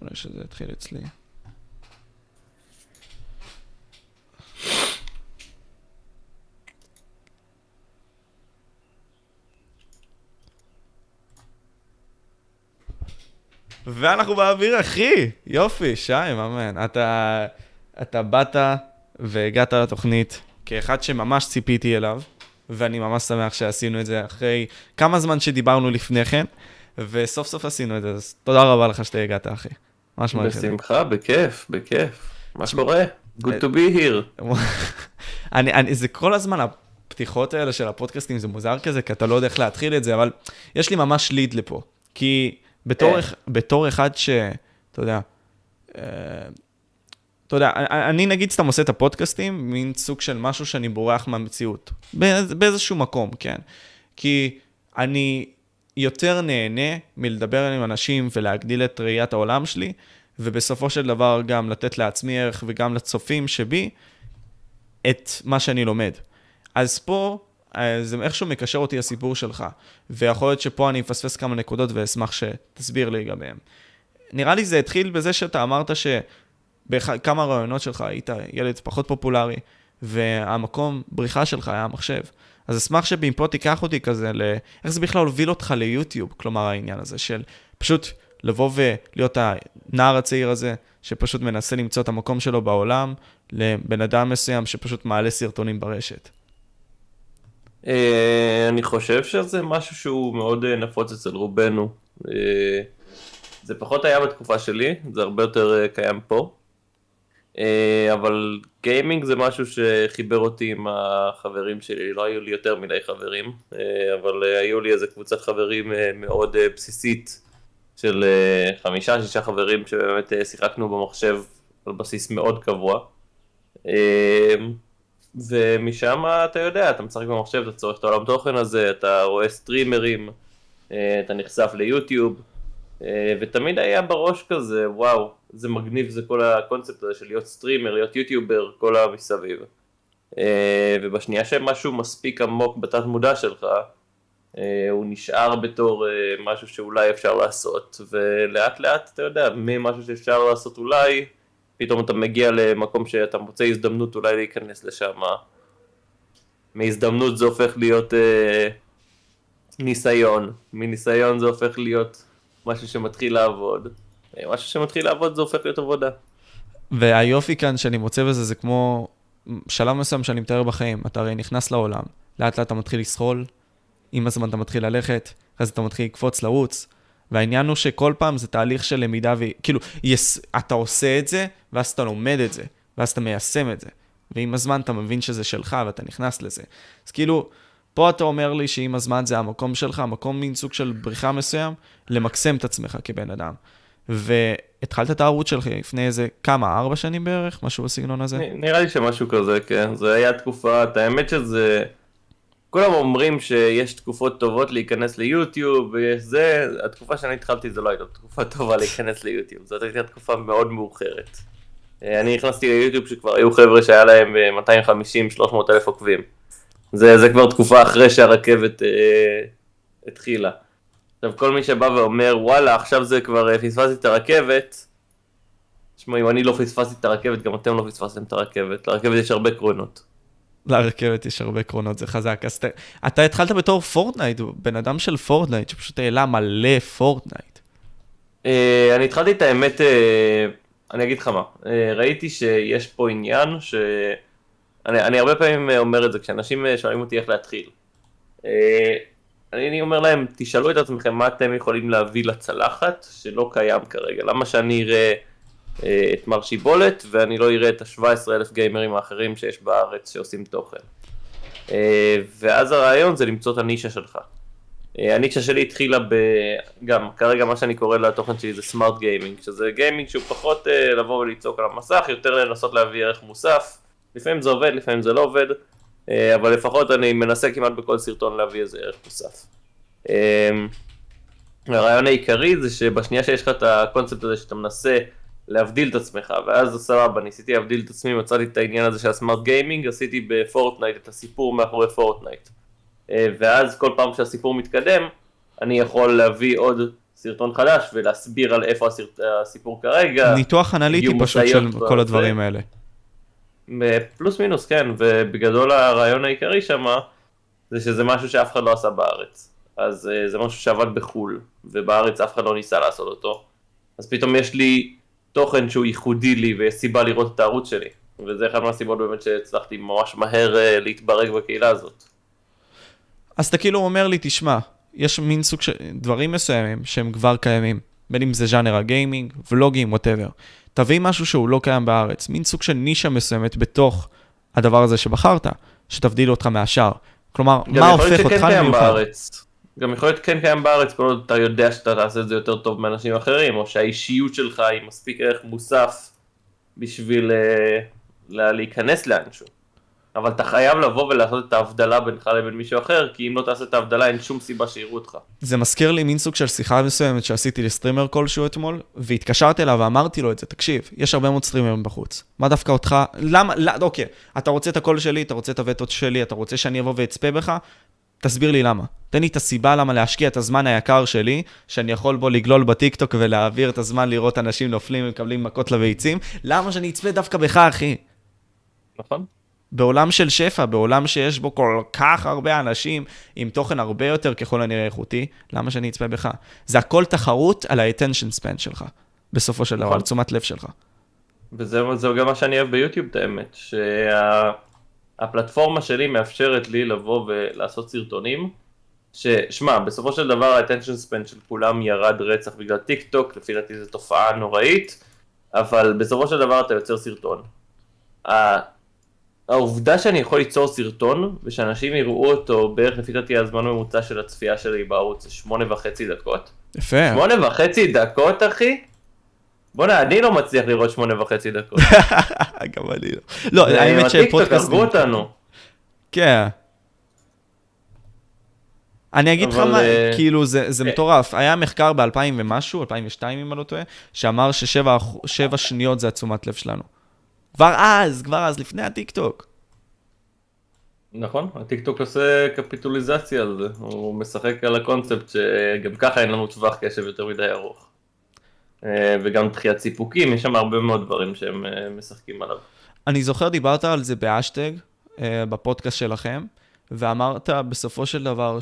אולי שזה יתחיל אצלי. ואנחנו באוויר, אחי! יופי, שי, מאמן. אתה, אתה באת והגעת לתוכנית כאחד שממש ציפיתי אליו, ואני ממש שמח שעשינו את זה אחרי כמה זמן שדיברנו לפני כן, וסוף סוף עשינו את זה, אז תודה רבה לך שאתה הגעת, אחי. ממש מעריך את זה. בשמחה, בכיף, בכיף. מה שקורה? Good to be here. אני, אני, זה כל הזמן, הפתיחות האלה של הפודקאסטים, זה מוזר כזה, כי אתה לא יודע איך להתחיל את זה, אבל יש לי ממש ליד לפה. כי בתור, אה. בתור אחד ש... אתה יודע, אה, אתה יודע, אני נגיד סתם עושה את הפודקאסטים, מין סוג של משהו שאני בורח מהמציאות. באיז, באיזשהו מקום, כן. כי אני יותר נהנה מלדבר עם אנשים ולהגדיל את ראיית העולם שלי, ובסופו של דבר גם לתת לעצמי ערך וגם לצופים שבי את מה שאני לומד. אז פה, אה, זה איכשהו מקשר אותי הסיפור שלך, ויכול להיות שפה אני אפספס כמה נקודות ואשמח שתסביר לי לגביהם. נראה לי זה התחיל בזה שאתה אמרת שבכמה רעיונות שלך היית ילד פחות פופולרי, והמקום בריחה שלך היה המחשב. אז אשמח שמפה תיקח אותי כזה ל... איך זה בכלל הוביל אותך ליוטיוב, כלומר העניין הזה של פשוט לבוא ולהיות הנער הצעיר הזה, שפשוט מנסה למצוא את המקום שלו בעולם, לבן אדם מסוים שפשוט מעלה סרטונים ברשת. אה, אני חושב שזה משהו שהוא מאוד אה, נפוץ אצל רובנו. אה, זה פחות היה בתקופה שלי, זה הרבה יותר קיים פה. אה, אבל גיימינג זה משהו שחיבר אותי עם החברים שלי, לא היו לי יותר מדי חברים, אה, אבל אה, היו לי איזה קבוצת חברים מאוד בסיסית של חמישה, שישה חברים שבאמת שיחקנו במחשב על בסיס מאוד קבוע. ומשם אתה יודע, אתה משחק במחשב, אתה צורך את העולם תוכן הזה, אתה רואה סטרימרים, אתה נחשף ליוטיוב, ותמיד היה בראש כזה, וואו, זה מגניב, זה כל הקונספט הזה של להיות סטרימר, להיות יוטיובר, כל המסביב. אה, ובשנייה שמשהו מספיק עמוק בתת מודע שלך, אה, הוא נשאר בתור אה, משהו שאולי אפשר לעשות, ולאט לאט, אתה יודע, ממשהו שאפשר לעשות אולי, פתאום אתה מגיע למקום שאתה מוצא הזדמנות אולי להיכנס לשם. מהזדמנות זה הופך להיות אה, ניסיון, מניסיון זה הופך להיות משהו שמתחיל לעבוד, משהו שמתחיל לעבוד זה הופך להיות עבודה. והיופי כאן שאני מוצא בזה, זה כמו שלב מסוים שאני מתאר בחיים. אתה הרי נכנס לעולם, לאט לאט אתה מתחיל לסחול, עם הזמן אתה מתחיל ללכת, אחרי זה אתה מתחיל לקפוץ, לרוץ, והעניין הוא שכל פעם זה תהליך של למידה, וכאילו, יס... אתה עושה את זה, ואז אתה לומד את זה, ואז אתה מיישם את זה. ועם הזמן אתה מבין שזה שלך, ואתה נכנס לזה. אז כאילו, פה אתה אומר לי שעם הזמן זה המקום שלך, המקום מין סוג של בריחה מסוים, למקסם את עצמך כבן אדם. והתחלת את הערוץ שלך לפני איזה כמה, ארבע שנים בערך? משהו בסגנון הזה? נראה לי שמשהו כזה, כן, זה היה תקופה, את האמת שזה, כולם אומרים שיש תקופות טובות להיכנס ליוטיוב, ויש זה, התקופה שאני התחלתי זה לא הייתה תקופה טובה להיכנס ליוטיוב, זאת הייתה תקופה מאוד מאוחרת. אה, אני נכנסתי ליוטיוב שכבר היו חבר'ה שהיה להם 250-300 אלף עוקבים. זה, זה כבר תקופה אחרי שהרכבת אה, התחילה. עכשיו כל מי שבא ואומר וואלה עכשיו זה כבר אה, פספסתי את הרכבת, תשמעו אם אני לא פספסתי את הרכבת גם אתם לא פספסתם את הרכבת, לרכבת יש הרבה קרונות. לרכבת יש הרבה קרונות, זה חזק. אז אתה, אתה התחלת בתור פורטנייט, בן אדם של פורטנייט, שפשוט העלה מלא פורטנייט. אה, אני התחלתי את האמת, אה, אני אגיד לך מה, אה, ראיתי שיש פה עניין ש... אני, אני הרבה פעמים אומר את זה כשאנשים שואלים אותי איך להתחיל. אה, אני אומר להם, תשאלו את עצמכם מה אתם יכולים להביא לצלחת שלא קיים כרגע. למה שאני אראה אה, את מר שיבולת ואני לא אראה את ה-17 אלף גיימרים האחרים שיש בארץ שעושים תוכן. אה, ואז הרעיון זה למצוא את הנישה שלך. אה, הנישה שלי התחילה ב... גם כרגע מה שאני קורא לתוכן שלי זה smart gaming, שזה gaming שהוא פחות אה, לבוא ולצעוק על המסך, יותר לנסות להביא ערך מוסף. לפעמים זה עובד, לפעמים זה לא עובד, אבל לפחות אני מנסה כמעט בכל סרטון להביא איזה ערך מוסף. אה, הרעיון העיקרי זה שבשנייה שיש לך את הקונספט הזה שאתה מנסה להבדיל את עצמך, ואז סבבה, ניסיתי להבדיל את עצמי, מצאתי את העניין הזה של ה smart gaming, עשיתי בפורטנייט את הסיפור מאחורי פורטנייט. אה, ואז כל פעם שהסיפור מתקדם, אני יכול להביא עוד סרטון חדש ולהסביר על איפה הסרט, הסיפור כרגע. ניתוח אנליטי פשוט של כל. הדברים האלה. פלוס מינוס, כן, ובגדול הרעיון העיקרי שם זה שזה משהו שאף אחד לא עשה בארץ. אז אה, זה משהו שעבד בחו"ל, ובארץ אף אחד לא ניסה לעשות אותו. אז פתאום יש לי תוכן שהוא ייחודי לי ויש סיבה לראות את הערוץ שלי. וזה אחד מהסיבות באמת שהצלחתי ממש מהר אה, להתברג בקהילה הזאת. אז אתה כאילו אומר לי, תשמע, יש מין סוג של דברים מסוימים שהם כבר קיימים, בין אם זה ז'אנר הגיימינג, ולוגים, ווטאבר. תביא משהו שהוא לא קיים בארץ, מין סוג של נישה מסוימת בתוך הדבר הזה שבחרת, שתבדיל אותך מהשאר. כלומר, מה הופך אותך קיים למיוחד? בארץ. גם יכול להיות כן קיים בארץ כל עוד אתה יודע שאתה תעשה את זה יותר טוב מאנשים אחרים, או שהאישיות שלך היא מספיק ערך מוסף בשביל אה, לה- להיכנס לאנשהו. אבל אתה חייב לבוא ולעשות את ההבדלה בינך לבין מישהו אחר, כי אם לא תעשה את ההבדלה אין שום סיבה שיראו אותך. זה מזכיר לי מין סוג של שיחה מסוימת שעשיתי לסטרימר כלשהו אתמול, והתקשרתי אליו ואמרתי לו את זה, תקשיב, יש הרבה מאוד סטרימרים בחוץ. מה דווקא אותך? למה? לא, אוקיי, אתה רוצה את הקול שלי, אתה רוצה את הווטות שלי, אתה רוצה שאני אבוא ואצפה בך? תסביר לי למה. תן לי את הסיבה למה להשקיע את הזמן היקר שלי, שאני יכול בו לגלול בטיקטוק ולהעביר את הזמן לראות אנשים נופלים ומקבלים מכות לביצים. למה שאני אצפה דווקא בך, אחי? נכון? בעולם של שפע, בעולם שיש בו כל כך הרבה אנשים עם תוכן הרבה יותר ככל הנראה איכותי, למה שאני אצפה בך? זה הכל תחרות על ה-attention span שלך, בסופו של דבר, נכון. על תשומת לב שלך. וזה זה גם מה שאני אוהב ביוטיוב את האמת, שהפלטפורמה שלי מאפשרת לי לבוא ולעשות סרטונים, ששמע, בסופו של דבר ה-attention span של כולם ירד רצח בגלל טיק טוק, לפי דעתי זו תופעה נוראית, אבל בסופו של דבר אתה יוצר סרטון. העובדה שאני יכול ליצור סרטון, ושאנשים יראו אותו בערך לפי דעתי הזמן הממוצע של הצפייה שלי בערוץ זה שמונה וחצי דקות. יפה. שמונה וחצי דקות אחי? בואנה, אני לא מצליח לראות שמונה וחצי דקות. גם אני לא. לא, האמת שפודקאסטים... הרגו אותנו. כן. אני אגיד לך מה, אה, כאילו זה, זה אה. מטורף. היה מחקר ב-2000 ומשהו, 2002 אם אני לא טועה, שאמר ששבע שניות זה התשומת לב שלנו. כבר אז, כבר אז, לפני הטיקטוק. נכון, הטיקטוק עושה capitalization על זה, הוא משחק על הקונספט שגם ככה אין לנו טווח קשב יותר מדי ארוך. אה, וגם דחיית סיפוקים, יש שם הרבה מאוד דברים שהם אה, משחקים עליו. אני זוכר, דיברת על זה באשטג, אה, בפודקאסט שלכם, ואמרת בסופו של דבר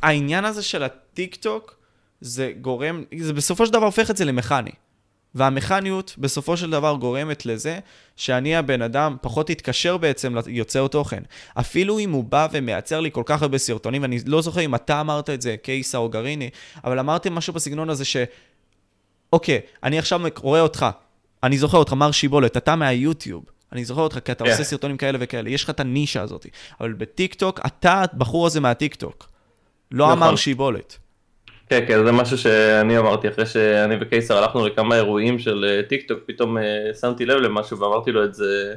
שהעניין הזה של הטיק-טוק, זה גורם, זה בסופו של דבר הופך את זה למכני. והמכניות בסופו של דבר גורמת לזה שאני הבן אדם פחות יתקשר בעצם ליוצר תוכן. אפילו אם הוא בא ומייצר לי כל כך הרבה סרטונים, אני לא זוכר אם אתה אמרת את זה, קייסה או גריני, אבל אמרתם משהו בסגנון הזה ש... אוקיי, אני עכשיו רואה אותך, אני זוכר אותך, מר שיבולת, אתה מהיוטיוב. אני זוכר אותך כי אתה כן. עושה סרטונים כאלה וכאלה, יש לך את הנישה הזאת. אבל בטיקטוק, אתה הבחור הזה מהטיקטוק. לא נכון. אמר שיבולת. כן, כן, זה משהו שאני אמרתי אחרי שאני וקיסר הלכנו לכמה אירועים של אה, טיק טוק, פתאום אה, שמתי לב למשהו ואמרתי לו את זה,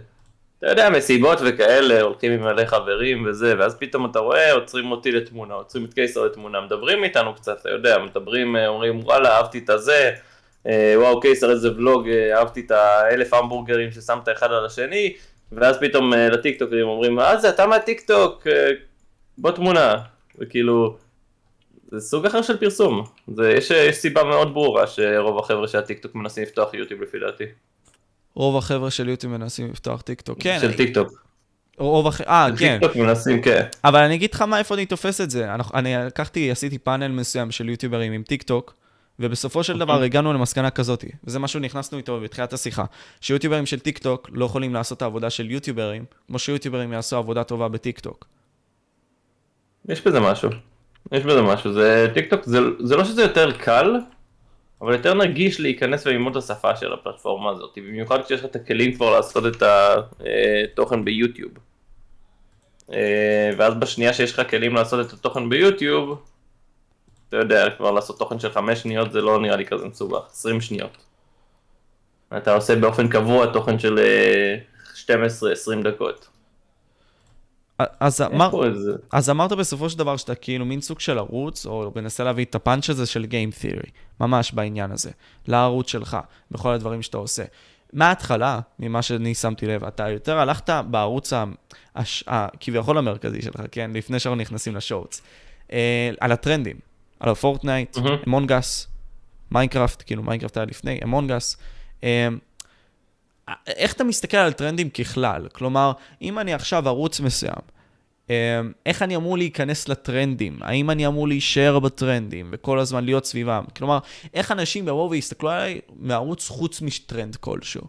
אתה יודע, מסיבות וכאלה, הולכים עם מלא חברים וזה, ואז פתאום אתה רואה, עוצרים אותי לתמונה, עוצרים את קיסר לתמונה, מדברים איתנו קצת, אתה יודע, מדברים, אה, אומרים, וואלה, אהבתי את הזה, וואו, קיסר, איזה ולוג, אה, אהבתי את האלף המבורגרים ששמת אחד על השני, ואז פתאום לטיקטוקרים אומרים, אה, זה אתה מהטיקטוק, בוא תמונה, וכאילו... זה סוג אחר של פרסום. זה, יש, יש סיבה מאוד ברורה שרוב החבר'ה של הטיקטוק מנסים לפתוח יוטיוב לפי דעתי. רוב החבר'ה של יוטיוב מנסים לפתוח טיקטוק. כן, של אני- טיקטוק. רוב החבר'ה, אה, כן. טיקטוק מנסים, כן. אבל אני אגיד לך מה, איפה אני תופס את זה. אנחנו- אני לקחתי, עשיתי פאנל מסוים של יוטיוברים עם טיק טוק, ובסופו של דבר הגענו למסקנה כזאת, וזה משהו נכנסנו איתו בתחילת השיחה, שיוטיוברים של טיק טוק לא יכולים לעשות את העבודה של יוטיוברים, כמו שיוטיוברים יעשו עבודה טובה בטיק טוק. יש בזה משהו. יש בזה משהו. זה טיקטוק, זה, זה לא שזה יותר קל, אבל יותר נגיש להיכנס וללמוד את השפה של הפלטפורמה הזאת. במיוחד כשיש לך את הכלים כבר לעשות את התוכן ביוטיוב. אה, ואז בשנייה שיש לך כלים לעשות את התוכן ביוטיוב, אתה יודע, כבר לעשות תוכן של 5 שניות זה לא נראה לי כזה מסובך, 20 שניות. אתה עושה באופן קבוע תוכן של אה, 12-20 דקות. אז אמר. אז אמרת בסופו של דבר שאתה כאילו מין סוג של ערוץ, או מנסה להביא את הפאנץ' הזה של Game Theory, ממש בעניין הזה, לערוץ שלך, בכל הדברים שאתה עושה. מההתחלה, ממה שאני שמתי לב, אתה יותר הלכת בערוץ ה- הש- המרכזי שלך, כן? לפני שאנחנו נכנסים לשואוץ, אה, על הטרנדים. על הפורטנייט. אמונגס, מיינקראפט, כאילו מיינקראפט היה לפני, אמונגס. איך אתה מסתכל על טרנדים ככלל? כלומר, אם אני עכשיו ערוץ מסוים, אמ, איך אני אמור להיכנס לטרנדים? האם אני אמור להישאר בטרנדים וכל הזמן להיות סביבם? כלומר, איך אנשים יבואו ויסתכלו עליי מערוץ חוץ מטרנד כלשהו?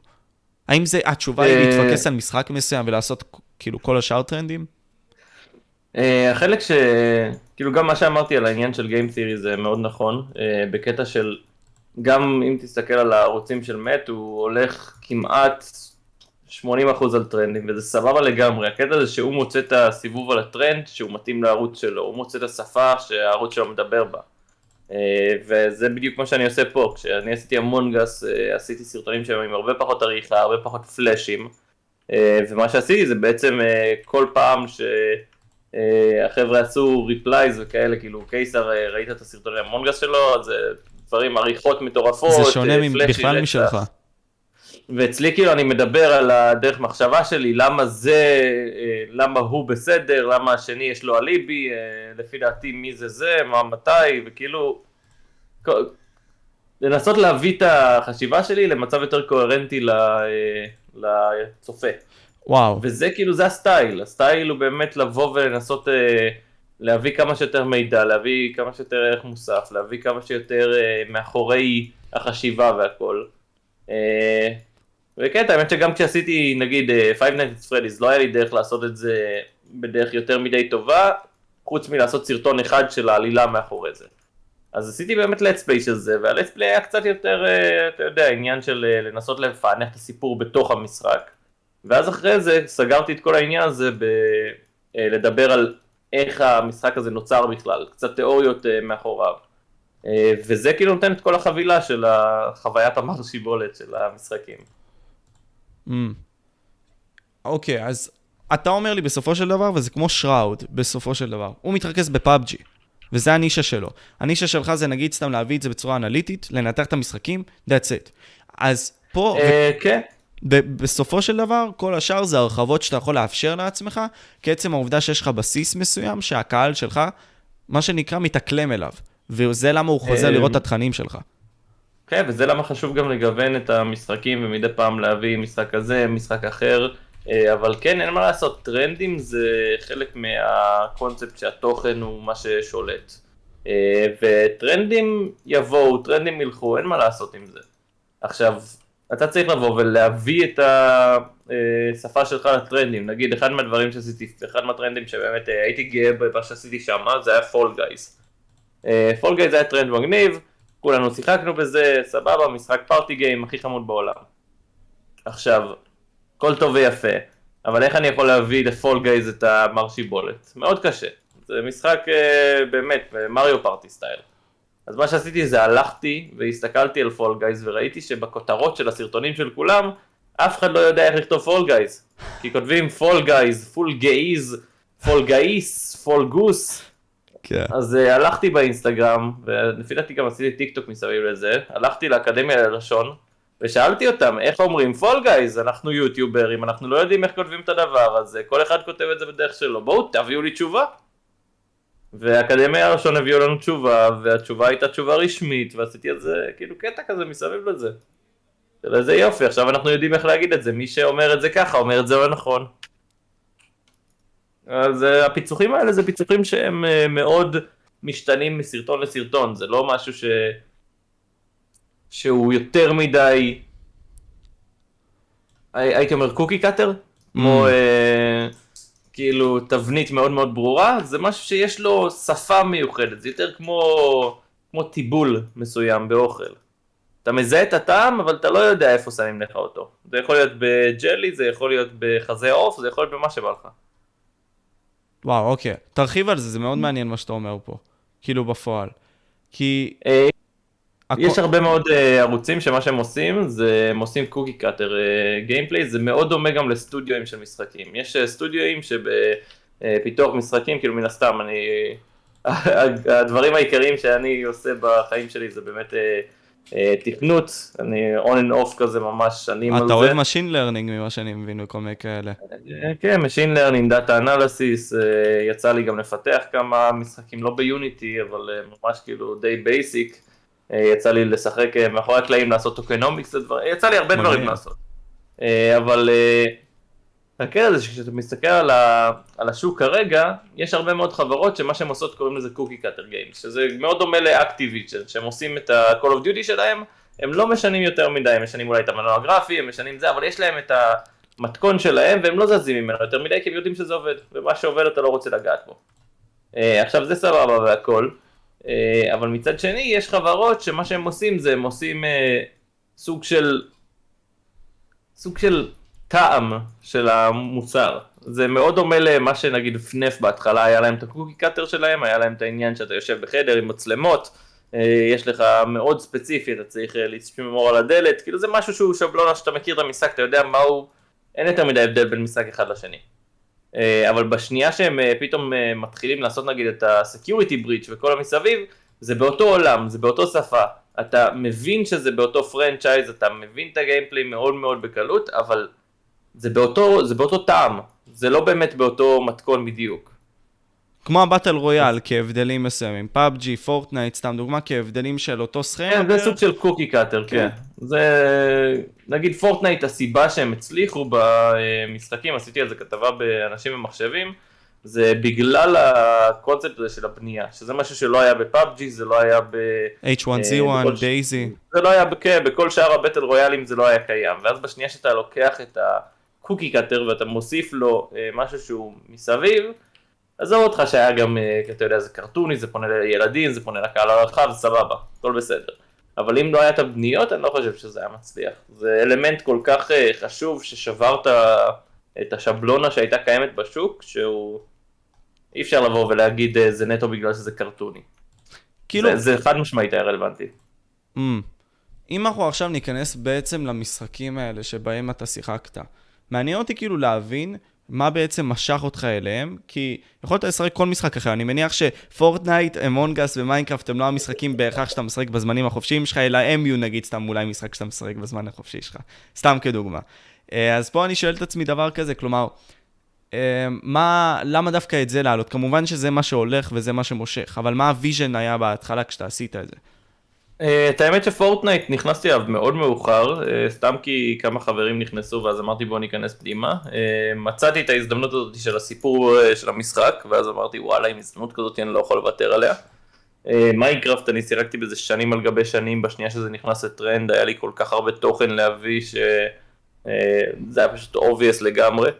האם זה, התשובה היא אה, להתפקס על משחק מסוים ולעשות כאילו כל השאר טרנדים? אה, החלק ש... כאילו גם מה שאמרתי על העניין של Game Theory זה מאוד נכון, אה, בקטע של גם אם תסתכל על הערוצים של מת, הוא הולך כמעט 80% על טרנדים, וזה סבבה לגמרי. הקטע זה שהוא מוצא את הסיבוב על הטרנד שהוא מתאים לערוץ שלו, הוא מוצא את השפה שהערוץ שלו מדבר בה. אה, וזה בדיוק מה שאני עושה פה, כשאני עשיתי המונגס, אה, עשיתי סרטונים שהם עם הרבה פחות עריכה, הרבה פחות פלאשים, אה, ומה שעשיתי זה בעצם כל פעם ש... החבר'ה עשו replays וכאלה, כאילו קיסר, ראית את הסרטוני Among Us שלו, זה דברים, עריכות מטורפות, זה שונה אה, flashy בכלל. משלך. ואצלי כאילו אני מדבר על הדרך מחשבה שלי, למה זה, אה, למה הוא בסדר, למה השני יש לו אליבי, אה, לפי דעתי מי זה זה, מה מתי, וכאילו, לנסות להביא את החשיבה שלי למצב יותר קוהרנטי לצופה. וואו. וזה כאילו, זה הסטייל, הסטייל הוא באמת לבוא ולנסות אה, להביא כמה שיותר מידע, להביא כמה שיותר ערך מוסף, להביא כמה שיותר אה, מאחורי החשיבה והכל. אה, וכן, האמת שגם כשעשיתי נגיד אה, Five Nights at Freddy's, לא היה לי דרך לעשות את זה בדרך יותר מדי טובה, חוץ מלעשות סרטון אחד של העלילה מאחורי זה. אז עשיתי באמת let's play של זה, וה-let's play היה קצת יותר, אה, אתה יודע, עניין של אה, לנסות לפענח את הסיפור בתוך המשחק. ואז אחרי זה סגרתי את כל העניין הזה בלדבר על איך המשחק הזה נוצר בכלל, קצת תיאוריות אה, מאחוריו. אה, וזה כאילו נותן את כל החבילה של חוויית המר שיבולת של המשחקים. Mm. אוקיי, אז אתה אומר לי בסופו של דבר, וזה כמו שראוד, בסופו של דבר. הוא מתרכז בפאבג'י, וזה הנישה שלו. הנישה שלך זה נגיד סתם להביא את זה בצורה אנליטית, לנתח את המשחקים, that's it. אז פה, אה, כן, בסופו של דבר, כל השאר זה הרחבות שאתה יכול לאפשר לעצמך, כעצם העובדה שיש לך בסיס מסוים, שהקהל שלך, מה שנקרא, מתאקלם אליו. וזה למה הוא חוזר אה, לראות את התכנים שלך. כן, וזה למה חשוב גם לגוון את המשחקים ומדי פעם להביא משחק כזה, משחק אחר, אה, אבל כן, אין מה לעשות, טרנדים זה חלק מהקונספט שהתוכן הוא מה ששולט. אה, וטרנדים יבואו, טרנדים ילכו, אין מה לעשות עם זה. עכשיו, אתה צריך לבוא ולהביא את השפה שלך לטרנדים, נגיד אחד מהדברים שעשיתי, אחד מהטרנדים שבאמת אה, הייתי גאה במה שעשיתי שם, זה היה Fall Guys. Fall Guys היה טרנד מגניב, כולנו שיחקנו בזה, סבבה, משחק party game הכי חמוד בעולם. עכשיו, הכל טוב ויפה, אבל איך אני יכול להביא ל Fall Guys את המר שיבולת? מאוד קשה. זה משחק אה, באמת, Mario Party style. אז מה שעשיתי זה הלכתי והסתכלתי על Fall Guys וראיתי שבכותרות של הסרטונים של כולם, אף אחד לא יודע איך לכתוב Fall Guys. כי כותבים פול גייז, פול גייז, פול גייס, פול גוס. כן. אז אה, הלכתי באינסטגרם, ולפי דעתי גם עשיתי טיק טוק מסביב לזה, הלכתי לאקדמיה ללשון, ושאלתי אותם איך אומרים Fall Guys, אנחנו יוטיוברים, אנחנו לא יודעים איך כותבים את הדבר הזה, כל אחד כותב את זה בדרך שלו, בואו תביאו לי תשובה. והאקדמיה הראשון הביאו לנו תשובה, והתשובה הייתה תשובה רשמית, ועשיתי על זה כאילו קטע כזה מסביב לזה. איזה יופי, עכשיו אנחנו יודעים איך להגיד את זה, מי שאומר את זה ככה אומר את זה לא נכון. אז אה, הפיצוחים האלה זה פיצוחים שהם אה, מאוד משתנים מסרטון לסרטון, זה לא משהו ש... שהוא יותר מדי, הי- הייתי אומר קוקי קאטר, כמו אה, כאילו תבנית מאוד מאוד ברורה, זה משהו שיש לו שפה מיוחדת, זה יותר כמו, כמו טיבול מסוים באוכל. אתה מזהה את הטעם, אבל אתה לא יודע איפה שמים לך אותו. זה יכול להיות בג'לי, זה יכול להיות בחזה עוף, זה יכול להיות במה שבא לך. וואו, אוקיי. תרחיב על זה, זה מאוד מעניין מה שאתה אומר פה. כאילו בפועל. כי... אה, יש הרבה מאוד uh, ערוצים שמה שהם עושים זה הם עושים קוקי קאטר gameplay זה מאוד דומה גם לסטודיואים של משחקים יש אה, סטודיואים שבפיתוח משחקים כאילו מן הסתם אני הדברים העיקריים שאני עושה בחיים שלי זה באמת אה, אה, תכנות, אני on and off כזה ממש שנים על זה. אתה אוהב Machine Learning ממה שאני מבין וכל מיני כאלה. אה, כן, Machine Learning, Data Analysis, אה, יצא לי גם לפתח כמה משחקים, לא ב Unity, אבל אה, ממש כאילו די basic. אה, יצא לי לשחק אה, מאחורי הקלעים, לעשות tokenomics, יצא לי הרבה. דברים לעשות. אה, אבל הקטע זה שכשאתה מסתכל על, ה, על השוק כרגע, יש הרבה מאוד חברות שמה שהן עושות קוראים לזה cookie cutter games, שזה מאוד דומה ל Activision, שהם עושים את ה-call of duty שלהם, הם לא משנים יותר מדי, הם משנים אולי את המנוע הגרפי, הם משנים זה, אבל יש להם את המתכון שלהם והם לא זזים ממנו יותר מדי כי הם יודעים שזה עובד, ומה שעובד אתה לא רוצה לגעת בו. עכשיו זה סבבה והכל, אבל מצד שני יש חברות שמה שהם עושים זה הם עושים אה, סוג של סוג של טעם של המוצר. זה מאוד דומה למה שנגיד פנף בהתחלה היה להם את הקוקי קאטר שלהם, היה להם את העניין שאתה יושב בחדר עם מצלמות, אה, יש לך מאוד ספציפי, אתה צריך אה, לשמור על הדלת, כאילו זה משהו שהוא שבלונה שאתה מכיר את המשחק, אתה יודע מה הוא, אין יותר מדי הבדל בין משחק אחד לשני. אה, אבל בשנייה שהם אה, פתאום אה, מתחילים לעשות נגיד את ה-security breach וכל המסביב, זה באותו עולם, זה באותו שפה. אתה מבין שזה באותו franchise, אתה מבין את ה gameplay מאוד מאוד בקלות, אבל זה באותו, זה באותו טעם, זה לא באמת באותו מתכון בדיוק. כמו ה battle royale כהבדלים מסוימים. PUBG, Fortnite, סתם דוגמה, כהבדלים של אותו סכם. כן, זה סוג של cookie cutter, כן. זה, נגיד Fortnite, הסיבה שהם הצליחו במשחקים, עשיתי על זה כתבה באנשים ומחשבים, זה בגלל הקונספט הזה של הבנייה, שזה משהו שלא היה ב PUBG, זה לא היה ב... H1Z1, אה, בכל ש- DayZ. זה לא היה, כן, בכל שאר ה battle royale ים זה לא היה קיים, ואז בשנייה שאתה לוקח את ה cookie cutter ואתה מוסיף לו אה, משהו שהוא מסביב, עזוב אותך שהיה גם, אה, אתה יודע, זה קרטוני, זה פונה לילדים, זה פונה לקהל הרחב, סבבה, הכל בסדר. אבל אם לא היה את הבניות, אני לא חושב שזה היה מצליח. זה אלמנט כל כך אה, חשוב ששבר את ה- את השבלונה שהייתה קיימת בשוק, שהוא... אי אפשר לבוא ולהגיד אה, זה נטו בגלל שזה קרטוני. כאילו, זה, זה חד משמעית היה רלוונטי. Mm. אם אנחנו עכשיו ניכנס בעצם למשחקים האלה שבהם אתה שיחקת, מעניין אותי כאילו להבין מה בעצם משך אותך אליהם, כי יכולת לשחק כל משחק אחר. אני מניח ש Fortnite, Among Us ו Minecraft הם לא המשחקים בהכרח שאתה משחק בזמנים החופשיים שלך, אלא הם יהיו נגיד סתם אולי משחק שאתה משחק בזמן החופשי שלך. סתם כדוגמה. אה, אז פה אני שואל את עצמי דבר כזה, כלומר, אה, מה, למה דווקא את זה לעלות? כמובן שזה מה שהולך וזה מה שמושך, אבל מה ה vision היה בהתחלה כשאתה עשית את זה? אה, את האמת ש Fortnite נכנסתי אליו מאוד מאוחר, אה, סתם כי כמה חברים נכנסו ואז אמרתי בוא ניכנס פנימה. אה, מצאתי את ההזדמנות הזאת של הסיפור של המשחק, ואז אמרתי וואלה עם הזדמנות כזאת אני לא יכול לוותר עליה. Minecraft אני שיחקתי בזה שנים על גבי שנים, בשנייה שזה נכנס לטרנד היה לי כל כך הרבה תוכן להביא שזה היה פשוט obvious לגמרי.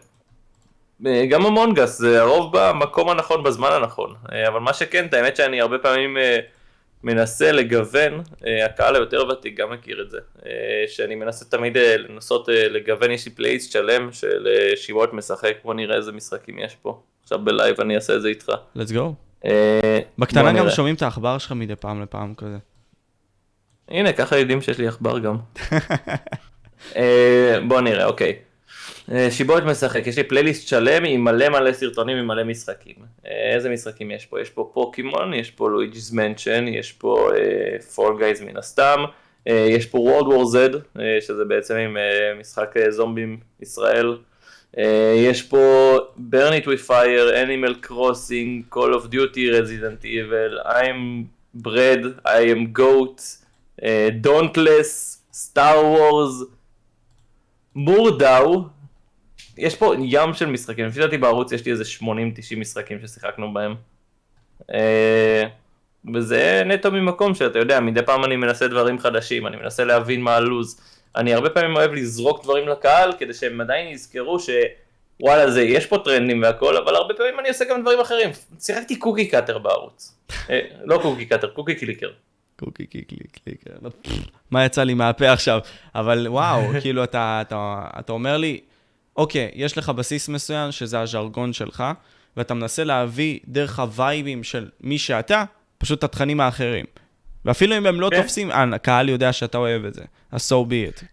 גם Among Us, הרוב במקום הנכון בזמן הנכון, אבל מה שכן, את האמת שאני הרבה פעמים מנסה לגוון, אה, הקהל היותר ותיק גם מכיר את זה, אה, שאני מנסה תמיד אה, לנסות לגוון, יש לי פלייליסט שלם של שיבולת משחק, בוא נראה איזה משחקים יש פה, עכשיו בלייב אני אעשה את זה איתך. let's go. בקטנה גם. שומעים את העכבר שלך מדי פעם לפעם כזה. הנה, ככה יודעים שיש לי עכבר גם. בוא נראה, אוקיי. אה, שיבולת משחק, יש לי פלייליסט שלם עם מלא מלא סרטונים עם מלא משחקים. אה, איזה משחקים יש פה? יש פה פוקימון, יש פה Luigi's Mansion, יש פה Fall Guys מן הסתם, אה, יש פה War Z, אה, שזה בעצם עם אה, משחק זומבים ישראל. יש פה it with fire, animal crossing, call of duty, resident evil, I'm bread, I am goat, dauntless, star wars, מורדאו, יש פה ים של משחקים, לפי דעתי בערוץ יש לי איזה 80-90 משחקים ששיחקנו בהם. אה, וזה נטו ממקום שאתה יודע, מדי פעם אני מנסה דברים חדשים, אני מנסה להבין מה הלו"ז. אני הרבה פעמים אוהב לזרוק דברים לקהל, כדי שהם עדיין יזכרו שוואלה זה, יש פה טרנדים והכל, אבל הרבה פעמים אני עושה גם דברים אחרים. שיחקתי קוקי קאטר בערוץ. אה, לא cookie cutter, Cookie Clicker. Cookie קיקלי Clicker. לא, מה יצא לי מהפה עכשיו? אבל וואו, כאילו אתה אומר לי, אוקיי, יש לך בסיס מסוים שזה הז'רגון שלך, ואתה מנסה להביא דרך הווייבים של מי שאתה, פשוט את התכנים האחרים. ואפילו אם הם לא כן. תופסים, אה, הקהל יודע שאתה אוהב את זה. אז so be it.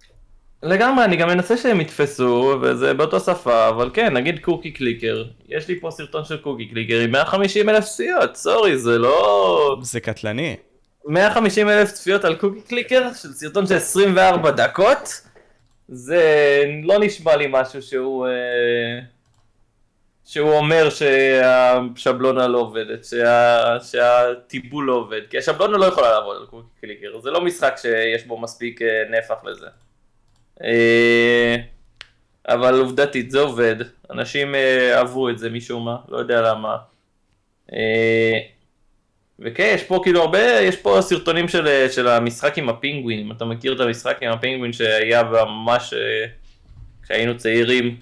לגמרי, אני גם מנסה שהם יתפסו, וזה באותו שפה, אבל כן, נגיד Cookie Clicker, יש לי פה סרטון של Cookie Clicker עם 150 אלף צפיות, סורי, זה לא... זה קטלני. 150 אלף צפיות על קוקי קליקר של סרטון של 24 דקות, זה לא נשמע לי משהו שהוא... אה, שהוא אומר שהשבלונה לא עובדת, שה, שהטיבול לא עובד, כי השבלונה לא יכולה לעבוד על קליקר, זה לא משחק שיש בו מספיק אה, נפח לזה. אה, אבל עובדתית זה עובד, אנשים אהבו את זה משום מה, לא יודע למה. וכן, יש פה כאילו הרבה, יש פה סרטונים של, של המשחק עם הפינגווין, אם אתה מכיר את המשחק עם הפינגווין שהיה ממש כשהיינו צעירים.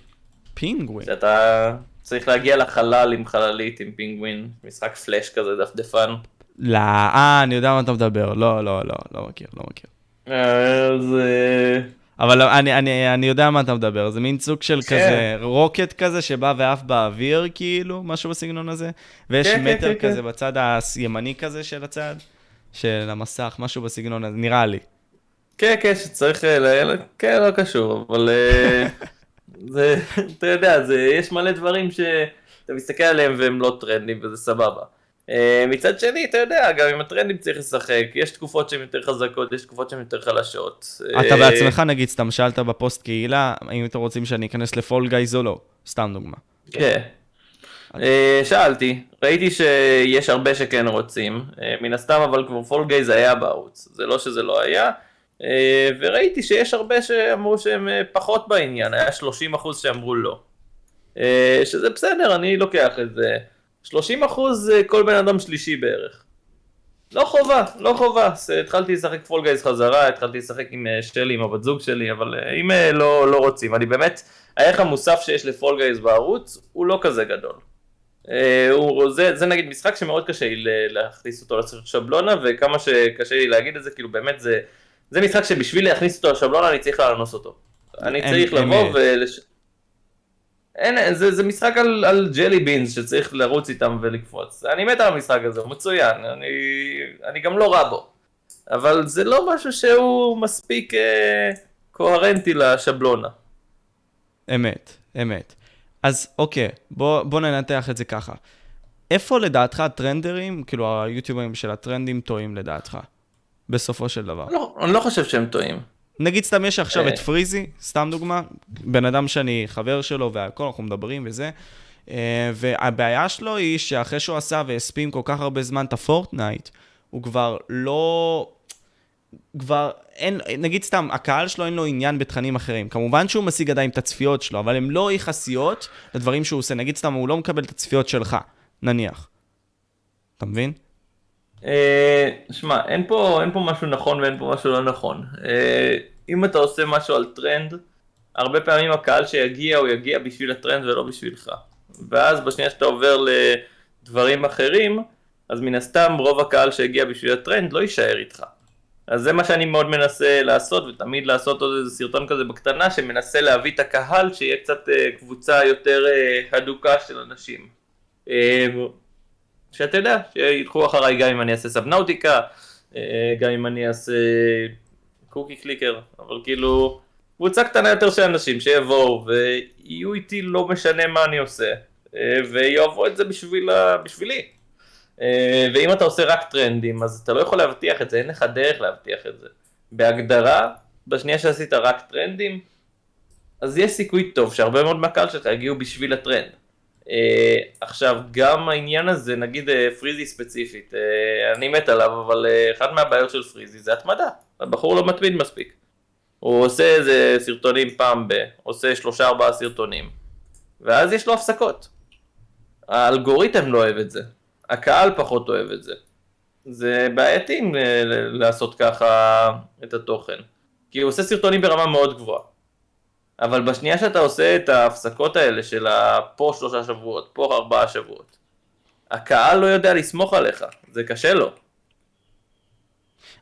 פינגווין? שאתה צריך להגיע לחלל עם חללית עם פינגווין, משחק פלאש כזה דפדפן. לא, אה, אני יודע מה אתה מדבר, לא, לא, לא, לא מכיר, לא מכיר. אז... אבל אני, אני, אני יודע מה אתה מדבר, זה מין סוג של כן. כזה רוקט כזה שבא ועף באוויר, כאילו, משהו בסגנון הזה, ויש כן, כן מטר כן, כזה כן. בצד הימני כזה של הצד, של המסך, משהו בסגנון הזה, נראה לי. כן, כן, שצריך, ל... כן, לא קשור, אבל אה, זה, אתה יודע, זה, יש מלא דברים שאתה מסתכל עליהם והם לא טרנדים וזה סבבה. אה, מצד שני, אתה יודע, גם עם הטרנדים צריך לשחק, יש תקופות שהן יותר חזקות, יש תקופות שהן יותר חלשות. אתה אה, בעצמך, נגיד, סתם שאלת בפוסט קהילה, האם אתם רוצים שאני אכנס ל Fall Guys או לא, סתם דוגמה. כן. אה, שאלתי, ראיתי שיש הרבה שכן רוצים, מן הסתם אבל כבר Fall Guys היה בערוץ, זה לא שזה לא היה, וראיתי שיש הרבה שאמרו שהם פחות בעניין, היה 30% שאמרו לא. שזה בסדר, אני לוקח את זה. 30 אחוז כל בן אדם שלישי בערך. לא חובה, לא חובה. התחלתי לשחק פול גייז חזרה, התחלתי לשחק עם אה, שלי, עם הבת זוג שלי, אבל אה, אם אה, לא, לא רוצים, אני באמת, הערך המוסף שיש לפול גייז בערוץ הוא לא כזה גדול. הוא, זה, זה נגיד משחק שמאוד קשה לי להכניס אותו לשבלונה, וכמה שקשה לי להגיד את זה, כאילו באמת זה, זה משחק שבשביל להכניס אותו לשבלונה אני צריך לאנוס אותו. אני צריך לבוא ולש... אין, זה, זה משחק על, על ג'לי בינס שצריך לרוץ איתם ולקפוץ. אני מת על המשחק הזה, הוא מצוין, אני, אני גם לא רע בו. אבל זה לא משהו שהוא מספיק אה, קוהרנטי לשבלונה. אמת, אמת. אז אוקיי, בוא, בוא ננתח את זה ככה. איפה לדעתך הטרנדרים, כאילו היוטיוברים של הטרנדים טועים לדעתך? בסופו של דבר. לא, אני לא חושב שהם טועים. נגיד סתם יש עכשיו אה. את פריזי, סתם דוגמה, בן אדם שאני חבר שלו והכל, אנחנו מדברים וזה, אה, והבעיה שלו היא שאחרי שהוא עשה והספים כל כך הרבה זמן את הפורטנייט, הוא כבר לא... כבר אין, נגיד סתם, הקהל שלו אין לו עניין בתכנים אחרים. כמובן שהוא משיג עדיין את הצפיות שלו, אבל הן לא יחסיות לדברים שהוא עושה. נגיד סתם, הוא לא מקבל את הצפיות שלך, נניח. אתה מבין? אה, שמע, אין אין פה משהו נכון ואין פה משהו לא נכון. אה, אם אתה עושה משהו על טרנד, הרבה פעמים הקהל שיגיע הוא יגיע בשביל הטרנד ולא בשבילך. ואז בשנייה שאתה עובר לדברים אחרים, אז מן הסתם רוב הקהל שהגיע בשביל הטרנד לא יישאר איתך. אז זה מה שאני מאוד מנסה לעשות, ותמיד לעשות עוד איזה סרטון כזה בקטנה, שמנסה להביא את הקהל, שיהיה קצת אה, קבוצה יותר הדוקה של אנשים. שאתה יודע, שילכו אחריי גם אם אני אעשה סבנאוטיקה, אה, גם אם אני אעשה קוקי קליקר, אבל כאילו, קבוצה קטנה יותר של אנשים שיבואו ויהיו איתי לא משנה מה אני עושה, אה, ויאהבו את זה בשביל, בשבילי. אה, ואם אתה עושה רק טרנדים, אז אתה לא יכול להבטיח את זה, אין לך דרך להבטיח את זה. בהגדרה, בשנייה שעשית רק טרנדים, אז יש סיכוי טוב שהרבה מאוד מהקהל שלך יגיעו בשביל הטרנד. Uh, עכשיו, גם העניין הזה, נגיד uh, פריזי ספציפית, uh, אני מת עליו, אבל uh, אחת מהבעיות של פריזי זה התמדה. הבחור לא מתמיד מספיק. הוא עושה איזה סרטונים פעם ב... עושה שלושה ארבעה סרטונים, ואז יש לו הפסקות. האלגוריתם לא אוהב את זה, הקהל פחות אוהב את זה. זה בעייתי לעשות ככה את התוכן, כי הוא עושה סרטונים ברמה מאוד גבוהה. אבל בשנייה שאתה עושה את ההפסקות האלה של פה שלושה שבועות, פה ארבעה שבועות, הקהל לא יודע לסמוך עליך, זה קשה לו.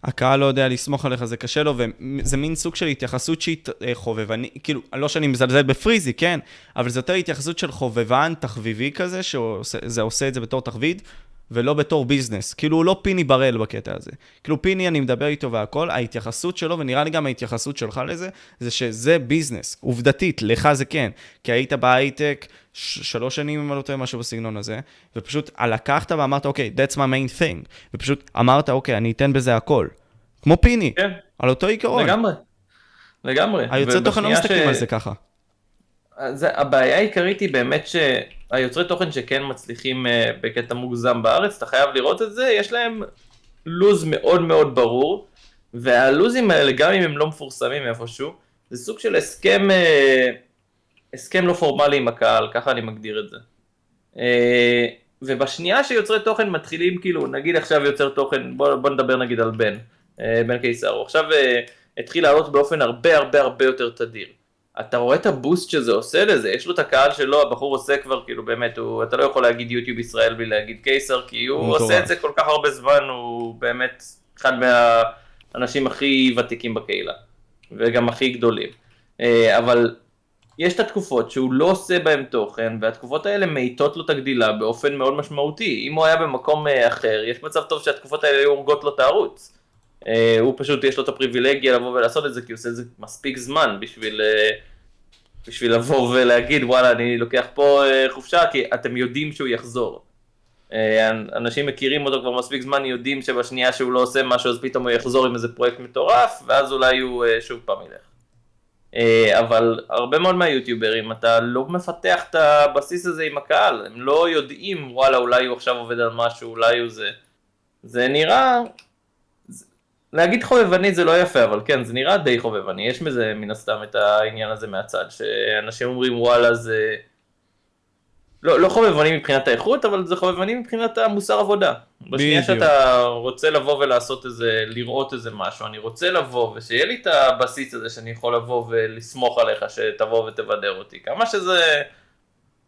הקהל לא יודע לסמוך עליך, זה קשה לו, וזה מין סוג של התייחסות שהיא אה, חובבני, כאילו, לא שאני מזלזל בפריזי, כן, אבל זה יותר התייחסות של חובבן תחביבי כזה, שזה עושה את זה בתור תחביב, ולא בתור ביזנס. כאילו, הוא לא פיני בראל בקטע הזה. כאילו, פיני, אני מדבר איתו והכל, ההתייחסות שלו, ונראה לי גם ההתייחסות שלך לזה, זה שזה ביזנס. עובדתית, לך זה כן. כי היית בהייטק שלוש שנים, אם אני לא טועה, משהו בסגנון הזה, ופשוט לקחת ואמרת, אוקיי, okay, that's my main thing. ופשוט אמרת, אוקיי, okay, אני אתן בזה הכל. כמו פיני, כן. על אותו עיקרון. לגמרי. לגמרי. היוצרי תוכן לא מסתכלים ש... על זה ככה. זה, הבעיה העיקרית היא באמת שהיוצרי תוכן שכן מצליחים uh, בקטע מוגזם בארץ, אתה חייב לראות את זה, יש להם לוז מאוד מאוד ברור, והלוזים האלה, גם אם הם לא מפורסמים איפשהו, זה סוג של הסכם, uh, הסכם לא פורמלי עם הקהל, ככה אני מגדיר את זה. Uh, ובשנייה שיוצרי תוכן מתחילים, כאילו, נגיד עכשיו יוצר תוכן, בוא, בוא נדבר נגיד על בן, בן קיסר, הוא עכשיו התחיל לעלות באופן הרבה הרבה הרבה יותר תדיר. אתה רואה את הבוסט שזה עושה לזה, יש לו את הקהל שלו, הבחור עושה כבר, כאילו באמת, הוא, אתה לא יכול להגיד יוטיוב ישראל בלי להגיד קיסר, כי הוא עושה טוב. את זה כל כך הרבה זמן, הוא באמת אחד מהאנשים הכי ותיקים בקהילה, וגם הכי גדולים. אה, אבל יש את התקופות שהוא לא עושה בהן תוכן, והתקופות האלה מאיטות לו את הגדילה באופן מאוד משמעותי. אם הוא היה במקום אה, אחר, יש מצב טוב שהתקופות האלה היו הורגות לו את הערוץ. אה, הוא פשוט יש לו את הפריבילגיה לבוא ולעשות את זה כי הוא עושה את זה מספיק זמן בשביל, אה, בשביל לבוא ולהגיד וואלה אני לוקח פה אה, חופשה כי אתם יודעים שהוא יחזור. אנשים מכירים אותו כבר מספיק זמן, יודעים שבשנייה שהוא לא עושה משהו אז פתאום הוא יחזור עם איזה פרויקט מטורף ואז אולי הוא שוב פעם ילך. אבל הרבה מאוד מהיוטיוברים אתה לא מפתח את הבסיס הזה עם הקהל, הם לא יודעים וואלה אולי הוא עכשיו עובד על משהו, אולי הוא זה. זה נראה להגיד חובבני זה לא יפה, אבל כן, זה נראה די חובבני, יש בזה מן הסתם את העניין הזה מהצד, שאנשים אומרים וואלה זה... לא, לא חובבני מבחינת האיכות, אבל זה חובבני מבחינת המוסר עבודה. בשנייה שאתה רוצה לבוא ולעשות איזה, לראות איזה משהו, אני רוצה לבוא ושיהיה לי את הבסיס הזה שאני יכול לבוא ולסמוך עליך שתבוא ותבדר אותי. כמה שזה...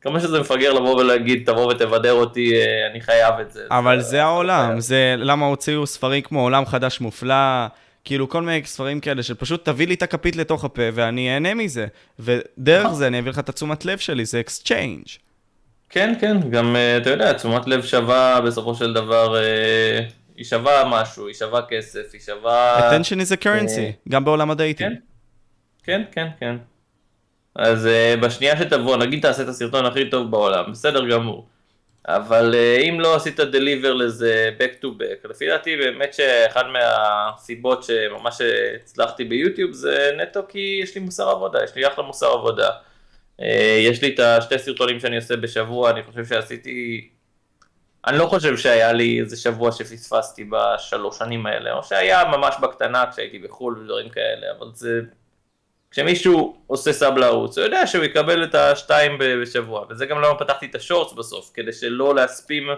כמה שזה מפגר לבוא ולהגיד, תבוא ותבדר אותי, אה, אני חייב את זה. אבל זה, זה העולם, זה למה הוציאו ספרים כמו עולם חדש מופלא, כאילו כל מיני ספרים כאלה, שפשוט תביא לי את הכפית לתוך הפה ואני אהנה מזה. ודרך זה אני אביא לך את התשומת לב שלי, זה exchange. כן, כן, גם אה, אתה יודע, תשומת לב שווה בסופו של דבר, אה, היא שווה משהו, היא שווה כסף, היא שווה... attention is a currency, גם בעולם הדייטים. כן, כן, כן. כן. אז uh, בשנייה שתבוא, נגיד תעשה את הסרטון הכי טוב בעולם, בסדר גמור. אבל uh, אם לא עשית דליבר לזה back to back, לפי דעתי באמת שאחד מהסיבות שממש הצלחתי ביוטיוב זה נטו כי יש לי מוסר עבודה, יש לי אחלה מוסר עבודה. Uh, יש לי את השתי סרטונים שאני עושה בשבוע, אני חושב שעשיתי... אני לא חושב שהיה לי איזה שבוע שפספסתי בשלוש שנים האלה, או שהיה ממש בקטנה כשהייתי בחו"ל ודברים כאלה, אבל זה כשמישהו עושה סאב לערוץ, הוא יודע שהוא יקבל את השתיים בשבוע, וזה גם למה פתחתי את השורטס בסוף, כדי שלא להספים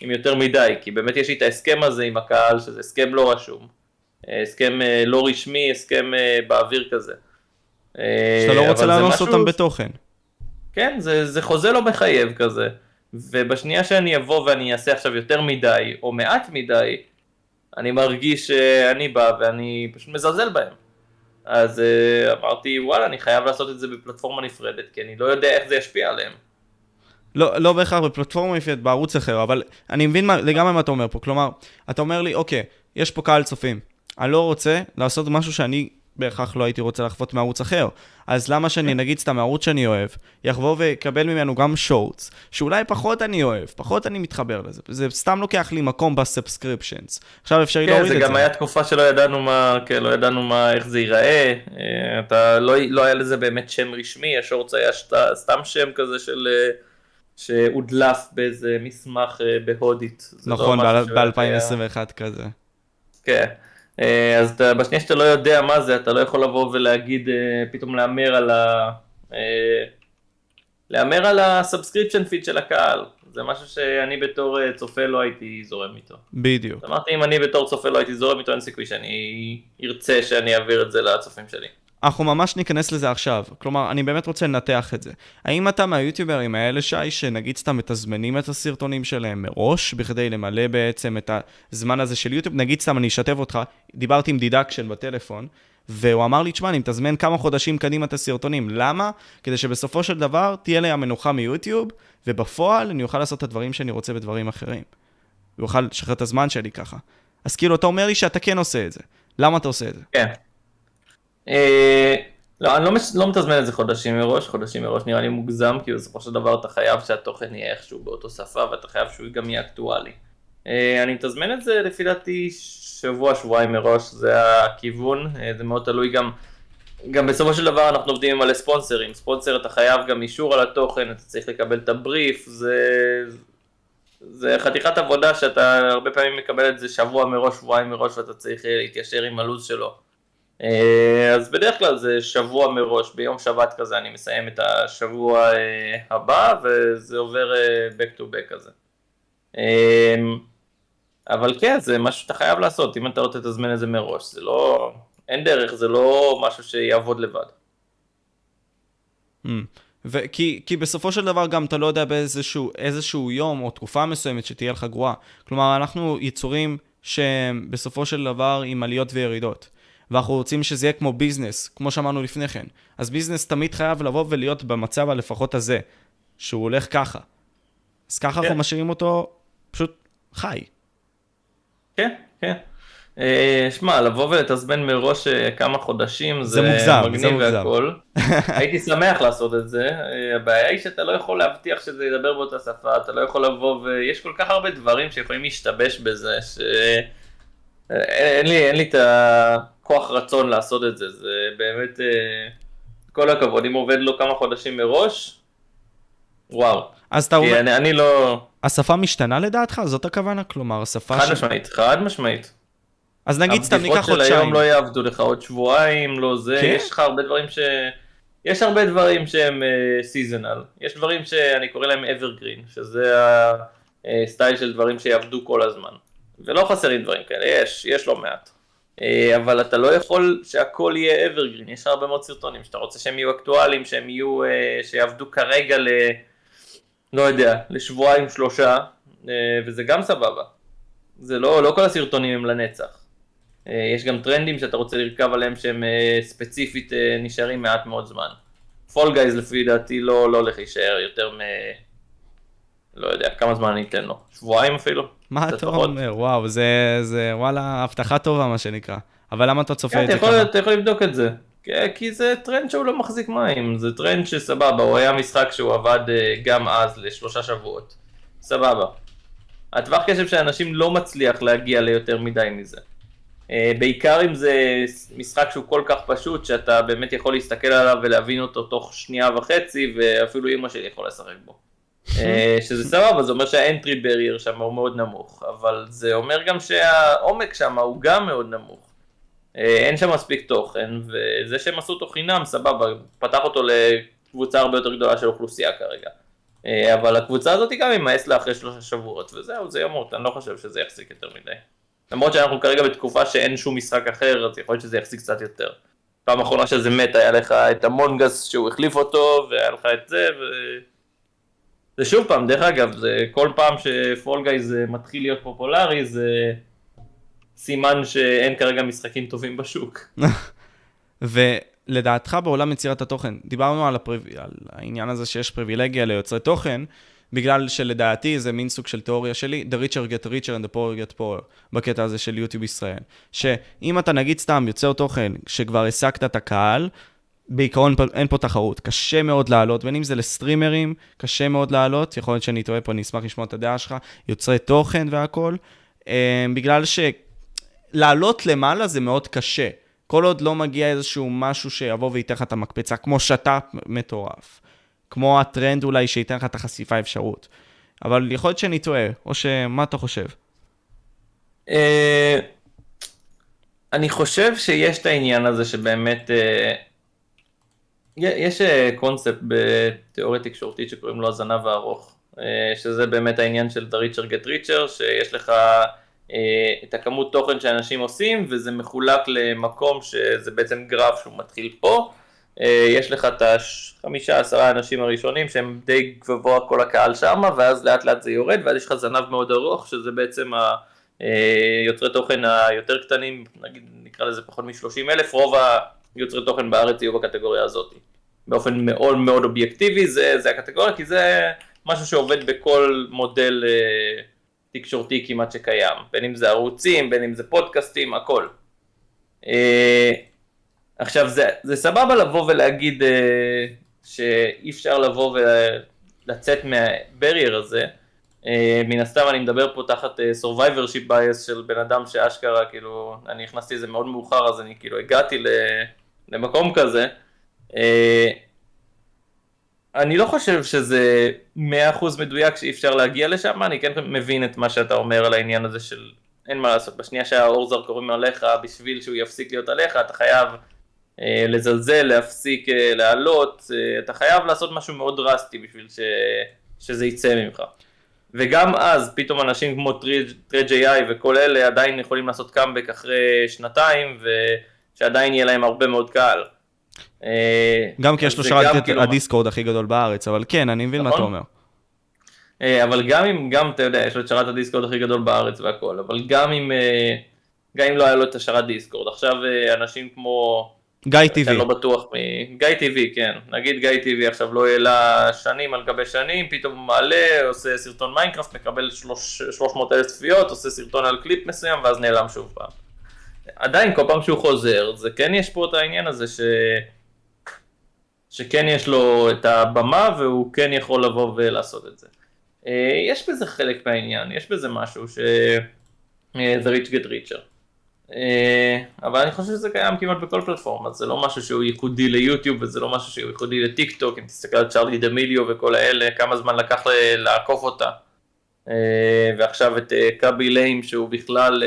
עם יותר מדי, כי באמת יש לי את ההסכם הזה עם הקהל, שזה הסכם לא רשום, הסכם אה, לא רשמי, הסכם אה, באוויר כזה. שאתה לא רוצה לאנוס משהו... אותם בתוכן. כן, זה, זה חוזה לא מחייב כזה, ובשנייה שאני אבוא ואני אעשה עכשיו יותר מדי, או מעט מדי, אני מרגיש שאני בא ואני פשוט מזלזל בהם. אז uh, אמרתי וואלה אני חייב לעשות את זה בפלטפורמה נפרדת כי אני לא יודע איך זה ישפיע עליהם. לא, לא בהכרח בפלטפורמה נפרדת, בערוץ אחר, אבל אני מבין מה, לגמרי מה אתה אומר פה, כלומר, אתה אומר לי, אוקיי, יש פה קהל צופים, אני לא רוצה לעשות משהו שאני בהכרח לא הייתי רוצה לחוות מערוץ אחר. אז למה שאני, נגיד סתם מערוץ שאני אוהב, יחבור ויקבל ממנו גם שורטס, שאולי פחות אני אוהב, פחות אני מתחבר לזה. זה סתם לוקח לי מקום בסאבסקריפשנס. עכשיו אפשר כן, להוריד את זה. כן, זה גם היה תקופה שלא ידענו מה, כן, לא ידענו מה, איך זה ייראה. אה, אתה, לא, לא היה לזה באמת שם רשמי, השורטס היה שת, סתם שם כזה של... אה, שהודלף באיזה מסמך אה, בהודית. לא נכון, לא ב-2021 כזה. כן. אה, אז אתה, בשנייה שאתה לא יודע מה זה, אתה לא יכול לבוא ולהגיד, אה, פתאום להמר על ה... אה, להמר על ה subscription feed של הקהל. זה משהו שאני בתור צופה לא הייתי זורם איתו. בדיוק. אמרתי, אם אני בתור צופה לא הייתי זורם איתו, אין סיכוי שאני ארצה שאני אעביר את זה לצופים שלי. אנחנו ממש ניכנס לזה עכשיו. כלומר, אני באמת רוצה לנתח את זה. האם אתה מהיוטיוברים האלה, שי, שנגיד סתם מתזמנים את הסרטונים שלהם מראש, בכדי למלא בעצם את הזמן הזה של יוטיוב? נגיד סתם, אני אשתף אותך, דיברתי עם דידקשן בטלפון, והוא אמר לי, תשמע, אני מתזמן כמה חודשים קדימה את הסרטונים. למה? כדי שבסופו של דבר תהיה לי המנוחה מיוטיוב, ובפועל אני אוכל לעשות את הדברים שאני רוצה בדברים אחרים. ואוכל לשחרר את הזמן שלי ככה. אז כאילו, אתה אומר לי שאתה כן עושה את זה. למה אתה עושה את זה? כן. לא, אני לא, מש... לא מתזמן את זה חודשים מראש, חודשים מראש נראה לי מוגזם, כי בסופו של דבר אתה חייב שהתוכן יהיה איכשהו באותו שפה, ואתה חייב שהוא גם יהיה אקטואלי. אה, אני מתזמן את זה לפי דעתי שבוע, שבועיים מראש, זה הכיוון, אה, זה מאוד תלוי גם, גם בסופו של דבר אנחנו עובדים עם מלא ספונסרים, ספונסר אתה חייב גם אישור על התוכן, אתה צריך לקבל את הבריף, זה, זה חתיכת עבודה שאתה הרבה פעמים מקבל את זה שבוע מראש, שבועיים מראש, ואתה צריך אה, להתיישר עם הלו"ז שלו. אז בדרך כלל זה שבוע מראש, ביום שבת כזה אני מסיים את השבוע הבא, וזה עובר back to back כזה. אבל כן, זה משהו שאתה חייב לעשות, אם אתה לא תתזמן את זה מראש, זה לא, אין דרך, זה לא משהו שיעבוד לבד. Mm. וכי, כי בסופו של דבר גם אתה לא יודע באיזשהו יום או תקופה מסוימת שתהיה לך גרועה. כלומר, אנחנו יצורים שהם בסופו של דבר עם עליות וירידות. ואנחנו רוצים שזה יהיה כמו ביזנס, כמו שאמרנו לפני כן. אז ביזנס תמיד חייב לבוא ולהיות במצב הלפחות הזה, שהוא הולך ככה. אז ככה כן. אנחנו משאירים אותו פשוט חי. כן, כן. אה, שמע, לבוא ולתזמן מראש אה, כמה חודשים זה, זה מוגזם, מגניב זה מוגזם. והכל. הייתי שמח לעשות את זה, אה, הבעיה היא שאתה לא יכול להבטיח שזה ידבר באותה שפה, אתה לא יכול לבוא ויש כל כך הרבה דברים שיכולים להשתבש בזה, שאין לי, אין לי את הכוח רצון לעשות את זה, זה באמת, כל הכבוד, אם עובד לו כמה חודשים מראש, וואו. אז אתה אומר... אני, אני לא... השפה משתנה לדעתך? זאת הכוונה? כלומר, השפה חד ש... משמעית, חד משמית. אז נגיד סתם ניקח חודשיים. הבדיחות של היום לא יעבדו לך עוד שבועיים, לא זה, כן? יש לך הרבה דברים ש... יש הרבה דברים שהם סיזונל, אה, uh, יש דברים שאני קורא להם evergreen, שזה הסטייל של דברים שיעבדו כל הזמן. ולא חסרים דברים כאלה, יש, יש לא מעט. Uh, אבל אתה לא יכול שהכל יהיה evergreen, יש הרבה מאוד סרטונים שאתה רוצה שהם יהיו אקטואליים, שהם יהיו, uh, שיעבדו כרגע ל... לא יודע, לשבועיים שלושה, אה, וזה גם סבבה. זה לא, לא כל הסרטונים הם לנצח. אה, יש גם טרנדים שאתה רוצה לרכב עליהם שהם אה, ספציפית נשארים מעט מאוד זמן. פול גייז לפי דעתי לא, לא הולך להישאר יותר מ... לא יודע, כמה זמן אני אתן לו? שבועיים אפילו? מה אתה אומר? וואו, זה, זה וואלה, הבטחה טובה מה שנקרא. אבל למה אתה צופה כן, את זה ככה? אתה יכול לבדוק את זה. כי זה טרנד שהוא לא מחזיק מים, זה טרנד שסבבה, הוא היה משחק שהוא עבד אה, גם אז לשלושה שבועות. סבבה. הטווח קשב של אנשים לא מצליח להגיע ליותר מדי מזה. אה, בעיקר אם זה משחק שהוא כל כך פשוט, שאתה באמת יכול להסתכל עליו ולהבין אותו תוך שנייה וחצי, ואפילו אמא שלי יכולה לשחק בו. אה, שזה סבבה, זה אומר שהאנטרי ברייר שם הוא מאוד נמוך, אבל זה אומר גם שהעומק שם הוא גם מאוד נמוך. אה, אין שם מספיק תוכן, וזה שהם עשו אותו חינם, סבבה, פתח אותו לקבוצה הרבה יותר גדולה של אוכלוסייה כרגע. אה, אבל הקבוצה הזאת גם יימאס לה אחרי שלושה שבועות, וזהו, זה ימות, אני לא חושב שזה יחזיק יותר מדי. למרות שאנחנו כרגע בתקופה שאין שום משחק אחר, אז יכול להיות שזה יחזיק קצת יותר. פעם אחרונה שזה מת, היה לך את המונגס שהוא החליף אותו, והיה לך את זה, ו... זה שוב פעם, דרך אגב, זה כל פעם שפול גייז מתחיל להיות פופולרי, זה... סימן שאין כרגע משחקים טובים בשוק. ולדעתך בעולם יצירת התוכן, דיברנו על, הפריב... על העניין הזה שיש פריבילגיה ליוצרי תוכן, בגלל שלדעתי זה מין סוג של תיאוריה שלי, the richer get richer and the poor get poor, בקטע הזה של יוטיוב ישראל. שאם אתה נגיד סתם יוצר תוכן שכבר השגת את הקהל, בעיקרון אין פה תחרות, קשה מאוד לעלות, בין אם זה לסטרימרים, קשה מאוד לעלות, יכול להיות שאני טועה פה, אני אשמח לשמוע את הדעה שלך, יוצרי תוכן והכל, אה, בגלל ש... לעלות למעלה זה מאוד קשה. כל עוד לא מגיע איזשהו משהו שיבוא וייתן לך את המקפצה, כמו שת"פ מטורף. כמו הטרנד אולי שייתן לך את החשיפה אפשרות. אבל יכול להיות שאני טועה, או שמה אתה חושב? אה, אני חושב שיש את העניין הזה שבאמת, אה, יש אה, קונספט בתיאוריה תקשורתית שקוראים לו הזנב הארוך, שזה באמת העניין של The Richer Get Richer, שיש לך אה, את הכמות תוכן שאנשים עושים, וזה מחולק למקום שזה בעצם גרף שהוא מתחיל פה. אה, יש לך את החמישה עשרה אנשים הראשונים שהם די גבוה כל הקהל שם, ואז לאט לאט זה יורד, ואז יש לך זנב מאוד ארוך, שזה בעצם היוצרי אה, תוכן היותר קטנים, נגיד נקרא לזה פחות מ-30 אלף, רוב היוצרי תוכן בארץ יהיו בקטגוריה הזאת. באופן מאוד מאוד אובייקטיבי, זה, זה הקטגוריה, כי זה משהו שעובד בכל מודל תקשורתי כמעט שקיים, בין אם זה ערוצים, בין אם זה פודקאסטים, הכל. אה, עכשיו זה, זה סבבה לבוא ולהגיד אה, שאי אפשר לבוא ולצאת מהברייר הזה, אה, מן הסתם אני מדבר פה תחת אה, survivorship bias של בן אדם שאשכרה כאילו, אני נכנסתי לזה מאוד מאוחר אז אני כאילו הגעתי ל, למקום כזה. אה, אני לא חושב שזה 100% מדויק שאי אפשר להגיע לשם, אני כן מבין את מה שאתה אומר על העניין הזה של אין מה לעשות, בשנייה שהאור זרקורים עליך, בשביל שהוא יפסיק להיות עליך, אתה חייב אה, לזלזל, להפסיק אה, לעלות, אה, אתה חייב לעשות משהו מאוד דרסטי בשביל ש, שזה יצא ממך. וגם אז פתאום אנשים כמו טרדג' AI וכל אלה עדיין יכולים לעשות קאמבק אחרי שנתיים ושעדיין יהיה להם הרבה מאוד קהל. אה, גם כי יש לו שרת את כאילו הדיסקורד הכי גדול בארץ, אבל כן, אני מבין מה אתה נכון. אומר. אה, אבל גם אם, גם אתה יודע, יש לו את שרת הדיסקורד הכי גדול בארץ והכל, אבל גם אם, אה, גם אם לא היה לו את השרת דיסקורד, עכשיו אנשים כמו, גיא טיווי. שאני לא בטוח מ... גיא טיווי, כן, נגיד גיא טיווי עכשיו לא העלה שנים על גבי שנים, פתאום מעלה, עושה סרטון מיינקראפט, מקבל 300 אלף צפיות, עושה סרטון על קליפ מסוים, ואז נעלם שוב פעם. עדיין, כל פעם שהוא חוזר, זה כן יש פה את העניין הזה ש... שכן יש לו את הבמה והוא כן יכול לבוא ולעשות את זה. אה, יש בזה חלק מהעניין, יש בזה משהו ש... אה, זה rich get richer. אבל אני חושב שזה קיים כמעט בכל פלטפורמה, זה לא משהו שהוא ייחודי ליוטיוב וזה לא משהו שהוא ייחודי לטיק טוק, אם תסתכל על צ'ארלי דמיליו וכל האלה, כמה זמן לקח לעקוף אותה. אה, ועכשיו את קאבי ליים שהוא בכלל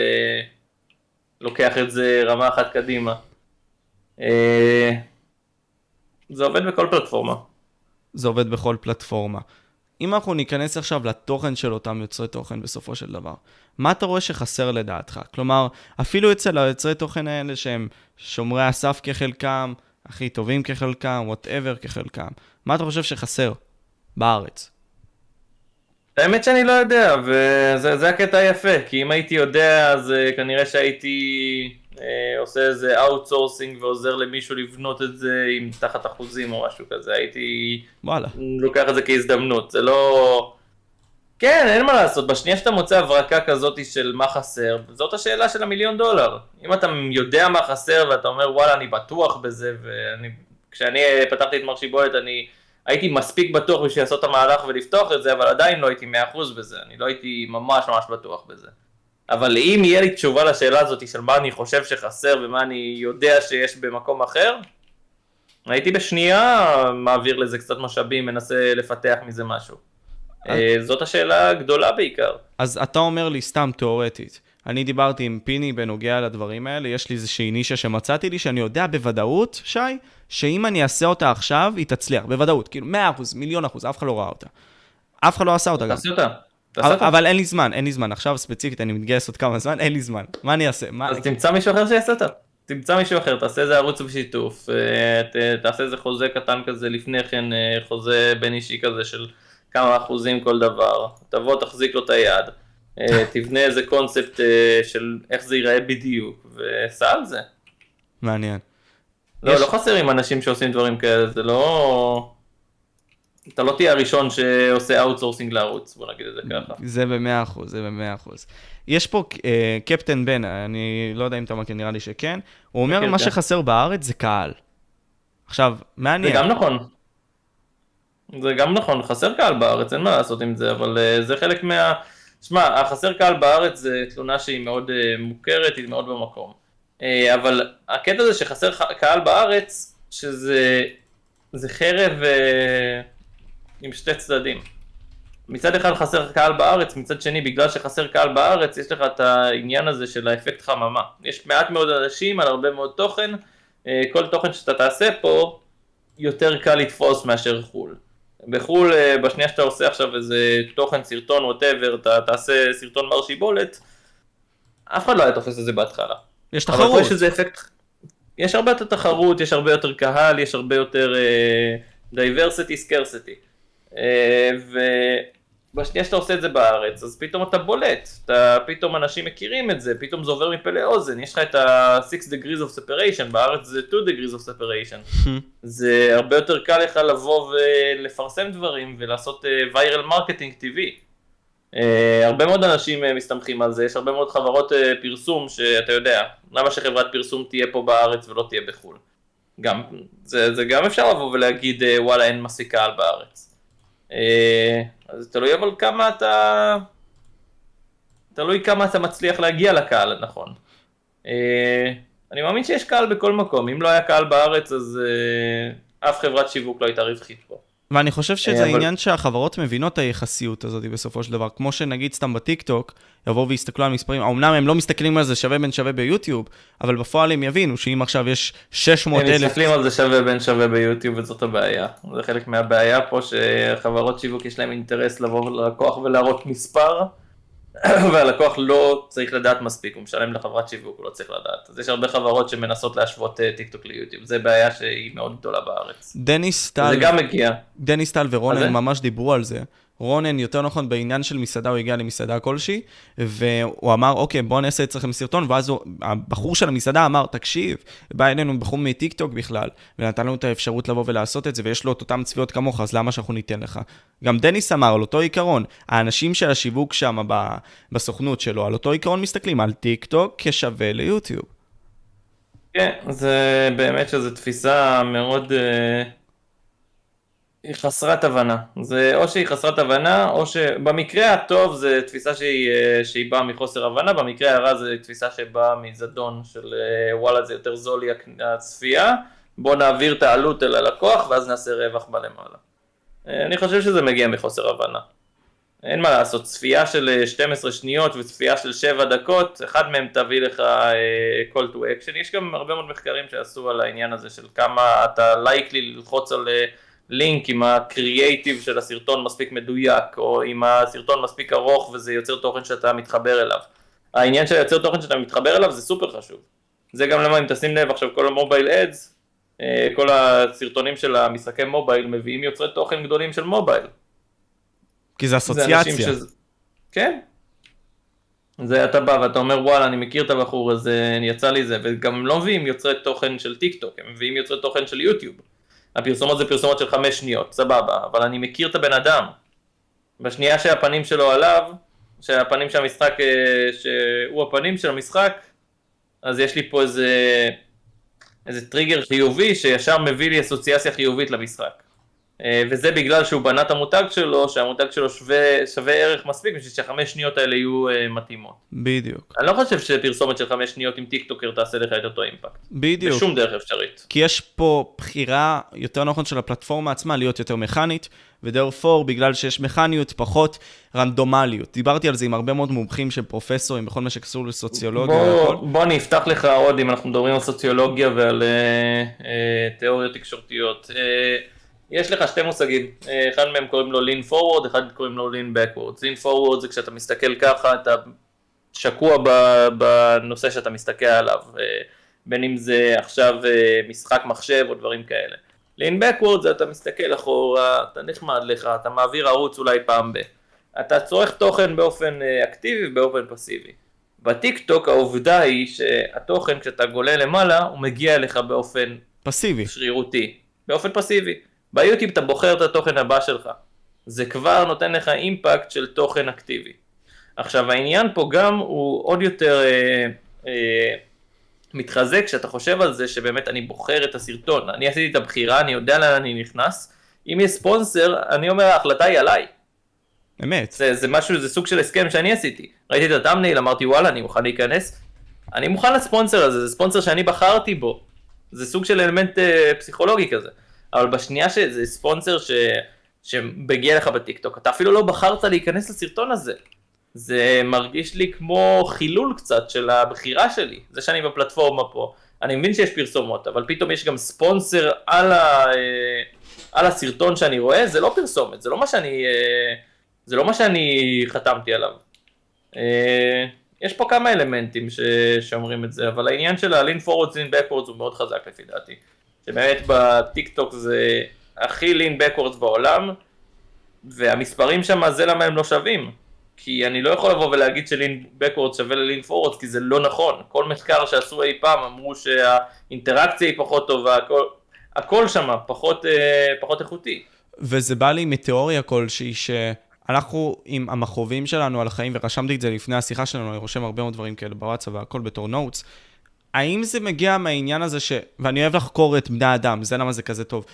לוקח את זה רמה אחת קדימה. זה עובד בכל פלטפורמה. זה עובד בכל פלטפורמה. אם אנחנו ניכנס עכשיו לתוכן של אותם יוצרי תוכן בסופו של דבר, מה אתה רואה שחסר לדעתך? כלומר, אפילו אצל היוצרי תוכן האלה שהם שומרי הסף כחלקם, הכי טובים כחלקם, whatever כחלקם, מה אתה חושב שחסר בארץ? האמת שאני לא יודע, וזה הקטע היפה, כי אם הייתי יודע, אז uh, כנראה שהייתי אה, עושה איזה outsourcing ועוזר למישהו לבנות את זה עם תחת אחוזים או משהו כזה, הייתי וואלה. לוקח את זה כהזדמנות, זה לא... כן, אין מה לעשות, בשנייה שאתה מוצא הברקה כזאת של מה חסר, זאת השאלה של המיליון דולר. אם אתה יודע מה חסר ואתה אומר וואלה אני בטוח בזה, ואני... כשאני פתחתי את מר שיבולת אני הייתי מספיק בטוח בשביל לעשות את המהלך ולפתוח את זה, אבל עדיין לא הייתי 100% בזה, אני לא הייתי ממש ממש בטוח בזה. אבל אם יהיה לי תשובה לשאלה הזאת של מה אני חושב שחסר ומה אני יודע שיש במקום אחר, הייתי בשנייה מעביר לזה קצת משאבים, מנסה לפתח מזה משהו. אה, זאת השאלה הגדולה בעיקר. אז אתה אומר לי סתם תיאורטית, אני דיברתי עם פיני בנוגע לדברים האלה, יש לי איזושהי נישה שמצאתי לי, שאני יודע בוודאות, שי, שאם אני אעשה אותה עכשיו, היא תצליח, בוודאות, כאילו 100%, מיליון אחוז, אף אחד לא ראה אותה. אף אחד לא עשה אותה גם. תעשי אותה. אבל, אבל אין לי זמן, אין לי זמן. עכשיו ספציפית אני מתגייס עוד כמה זמן, אין לי זמן. מה אני אעשה? מה... אז תמצא מישהו אחר שיעשה אותה. תמצא מישהו אחר, תעשה איזה ערוץ בשיתוף, אה, ת, תעשה איזה חוזה קטן כזה לפני כן, אה, חוזה בין אישי כזה של כמה אחוזים כל דבר, תבוא תחזיק לו את היד, תבנה איזה קונספט של איך זה ייראה בדיוק, וסע על זה. מעניין. לא, יש... לא חסרים אנשים שעושים דברים כאלה, זה לא... אתה לא תהיה הראשון שעושה outsourcing לערוץ, בוא נגיד את זה ככה. זה במאה אחוז, זה במאה אחוז. יש פה אה, קפטן בן, אני לא יודע אם אתה מכיר, נראה לי שכן, הוא אומר מה שחסר בארץ זה קהל. עכשיו, מעניין. זה גם נכון. זה גם נכון, חסר קהל בארץ, אין מה לעשות עם זה, אבל uh, זה חלק מה... שמע, החסר קהל בארץ זה תלונה שהיא מאוד uh, מוכרת, היא מאוד במקום. Uh, אבל הקטע הזה שחסר קהל בארץ, שזה זה חרב... Uh, עם שתי צדדים. מצד אחד חסר קהל בארץ, מצד שני בגלל שחסר קהל בארץ יש לך את העניין הזה של האפקט חממה. יש מעט מאוד אנשים על הרבה מאוד תוכן, אה, כל תוכן שאתה תעשה פה יותר קל לתפוס מאשר חו"ל. בחו"ל אה, בשנייה שאתה עושה עכשיו איזה תוכן, סרטון, ווטאבר, אתה תעשה סרטון מר שיבולת, אף אחד לא היה תופס את זה בהתחלה. יש תחרות. אבל יש איזה אפקט, יש הרבה יותר תחרות, יש הרבה יותר קהל, יש הרבה יותר uh, diversity, scarcity. ובשנייה שאתה עושה את זה בארץ, אז פתאום אתה בולט, אתה, פתאום אנשים מכירים את זה, פתאום זה עובר מפה לאוזן, יש לך את ה-6 degrees of separation, בארץ זה 2 degrees of separation. זה הרבה יותר קל לך לבוא ולפרסם דברים ולעשות viral marketing טבעי. אה, הרבה מאוד אנשים אה, מסתמכים על זה, יש הרבה מאוד חברות אה, פרסום שאתה יודע, למה שחברת פרסום תהיה פה בארץ ולא תהיה בחו"ל? גם, זה, זה גם אפשר לבוא ולהגיד וואלה אין מספיק קהל בארץ. אז תלוי אבל כמה אתה, תלוי כמה אתה מצליח להגיע לקהל הנכון. אני מאמין שיש קהל בכל מקום, אם לא היה קהל בארץ אז אף חברת שיווק לא הייתה רווחית פה. ואני חושב שזה אבל... עניין שהחברות מבינות את היחסיות הזאת בסופו של דבר. כמו שנגיד סתם בטיקטוק, יבואו ויסתכלו על מספרים, אמנם הם לא מסתכלים על זה שווה בין שווה ביוטיוב, אבל בפועל הם יבינו שאם עכשיו יש 600 אלף... הם מסתכלים על זה שווה בין שווה ביוטיוב וזאת הבעיה. זה חלק מהבעיה פה שחברות שיווק יש להם אינטרס לבוא ללקוח ולהראות מספר. והלקוח לא צריך לדעת מספיק, הוא משלם לחברת שיווק, הוא לא צריך לדעת. אז יש הרבה חברות שמנסות להשוות אה, טיק טוק ליוטיוב, זה בעיה שהיא מאוד גדולה בארץ. דניס טל... זה גם מגיע. דניס טל ורונן ממש דיברו על זה. רונן, יותר נכון, בעניין של מסעדה, הוא הגיע למסעדה כלשהי, והוא אמר, אוקיי, בוא נעשה אצלכם סרטון, ואז הוא, הבחור של המסעדה אמר, תקשיב, בא אלינו בחור מטיקטוק בכלל, ונתן לנו את האפשרות לבוא ולעשות את זה, ויש לו את אותם צפיות כמוך, אז למה שאנחנו ניתן לך? גם דניס אמר, על אותו עיקרון, האנשים של השיווק שם בסוכנות שלו, על אותו עיקרון מסתכלים, על טיקטוק כשווה ליוטיוב. כן, זה באמת שזו תפיסה מאוד... Uh... היא חסרת הבנה. זה או שהיא חסרת הבנה, או שבמקרה הטוב זה תפיסה שהיא, אה, שהיא באה מחוסר הבנה, במקרה הרע זה תפיסה שבאה מזדון של אה, וואלה זה יותר זול לי הצפייה, בוא נעביר את העלות אל הלקוח ואז נעשה רווח בלמעלה. אה, אני חושב שזה מגיע מחוסר הבנה. אין מה לעשות, צפייה של 12 שניות וצפייה של 7 דקות, אחד מהם תביא לך call to action, יש גם הרבה מאוד מחקרים שעשו על העניין הזה של כמה אתה לייקלי ללחוץ על לינק עם הקריאייטיב של הסרטון מספיק מדויק, או עם הסרטון מספיק ארוך וזה יוצר תוכן שאתה מתחבר אליו. העניין של יוצר תוכן שאתה מתחבר אליו זה סופר חשוב. זה גם למה אם תשים לב עכשיו כל ה mobile ads, אה, כל הסרטונים של המשחקי מובייל מביאים יוצרי תוכן גדולים של מובייל. כי זה אסוציאציה. זה שזה... כן. זה אתה בא ואתה אומר וואלה אני מכיר את הבחור הזה, יצא לי זה, וגם לא מביאים יוצרי תוכן של טיק טוק, הם מביאים יוצרי תוכן של יוטיוב. הפרסומות זה פרסומות של חמש שניות, סבבה, אבל אני מכיר את הבן אדם. בשנייה שהפנים שלו עליו, שהפנים של המשחק, אה, שהוא הפנים של המשחק, אז יש לי פה איזה, איזה טריגר חיובי שישר מביא לי אסוציאציה חיובית למשחק. אה, וזה בגלל שהוא בנה את המותג שלו, שהמותג שלו שווה, שווה ערך מספיק בשביל שהחמש שניות האלה יהיו uh, מתאימות. בדיוק. אני לא חושב שפרסומת של חמש שניות עם טיקטוקר תעשה לך את אותו אימפקט. בדיוק. בשום דרך אפשרית. כי יש פה בחירה יותר נכון של הפלטפורמה עצמה להיות יותר מכנית, ודרפור בגלל שיש מכניות פחות רנדומליות. דיברתי על זה עם הרבה מאוד מומחים שהם פרופסורים בכל מה שקשור לסוציולוגיה בוא, בוא אני אפתח לך עוד אם אנחנו מדברים על סוציולוגיה ועל uh, uh, תיאוריות תקשורתיות. Uh, יש לך שתי מושגים, אה, אחד מהם קוראים לו lean forward, אחד קוראים לו lean backwards. lean forward זה כשאתה מסתכל ככה, אתה שקוע בנושא שאתה מסתכל עליו, אה, בין אם זה עכשיו אה, משחק מחשב או דברים כאלה. lean backwards זה אתה מסתכל אחורה, אתה נחמד לך, אתה מעביר ערוץ אולי פעם ב... אתה צורך תוכן באופן אקטיבי ובאופן פסיבי. בטיק טוק העובדה היא שהתוכן כשאתה גולה למעלה הוא מגיע אליך באופן פסיבי, שרירותי, באופן פסיבי. ביוטיוב אתה בוחר את התוכן הבא שלך. זה כבר נותן לך אימפקט של תוכן אקטיבי. עכשיו העניין פה גם הוא עוד יותר אה, אה, מתחזק כשאתה חושב על זה שבאמת אני בוחר את הסרטון. אני עשיתי את הבחירה, אני יודע לאן אני נכנס. אם יש ספונסר, אני אומר ההחלטה היא עליי. אמת. זה, זה משהו, זה סוג של הסכם שאני עשיתי. ראיתי את הטאמנייל, אמרתי וואלה אני מוכן להיכנס. אני מוכן לספונסר הזה, זה ספונסר שאני בחרתי בו. זה סוג של אלמנט אה, פסיכולוגי כזה. אבל בשנייה שזה ספונסר ש... שמגיע לך בטיקטוק, אתה אפילו לא בחרת להיכנס לסרטון הזה. זה מרגיש לי כמו חילול קצת של הבחירה שלי, זה שאני בפלטפורמה פה. אני מבין שיש פרסומות, אבל פתאום יש גם ספונסר על, ה... על הסרטון שאני רואה, זה לא פרסומת, זה לא מה שאני, זה לא מה שאני חתמתי עליו. יש פה כמה אלמנטים ש... שאומרים את זה, אבל העניין של ה-lean forwards, lean backwards הוא מאוד חזק לפי דעתי. שבאמת בטיק טוק זה הכי lean backwards בעולם, והמספרים שם זה למה הם לא שווים. כי אני לא יכול לבוא ולהגיד ש lean backwards שווה ל lean forwards, כי זה לא נכון. כל מחקר שעשו אי פעם אמרו שהאינטראקציה היא פחות טובה, הכל, הכל שם פחות, אה, פחות איכותי. וזה בא לי מתיאוריה כלשהי ש... אנחנו עם המכרובים שלנו על החיים, ורשמתי את זה לפני השיחה שלנו, אני רושם הרבה מאוד דברים כאלה בוואטסאפ והכל בתור notes. האם זה מגיע מהעניין הזה ש... ואני אוהב לחקור את בני האדם, זה למה זה כזה טוב.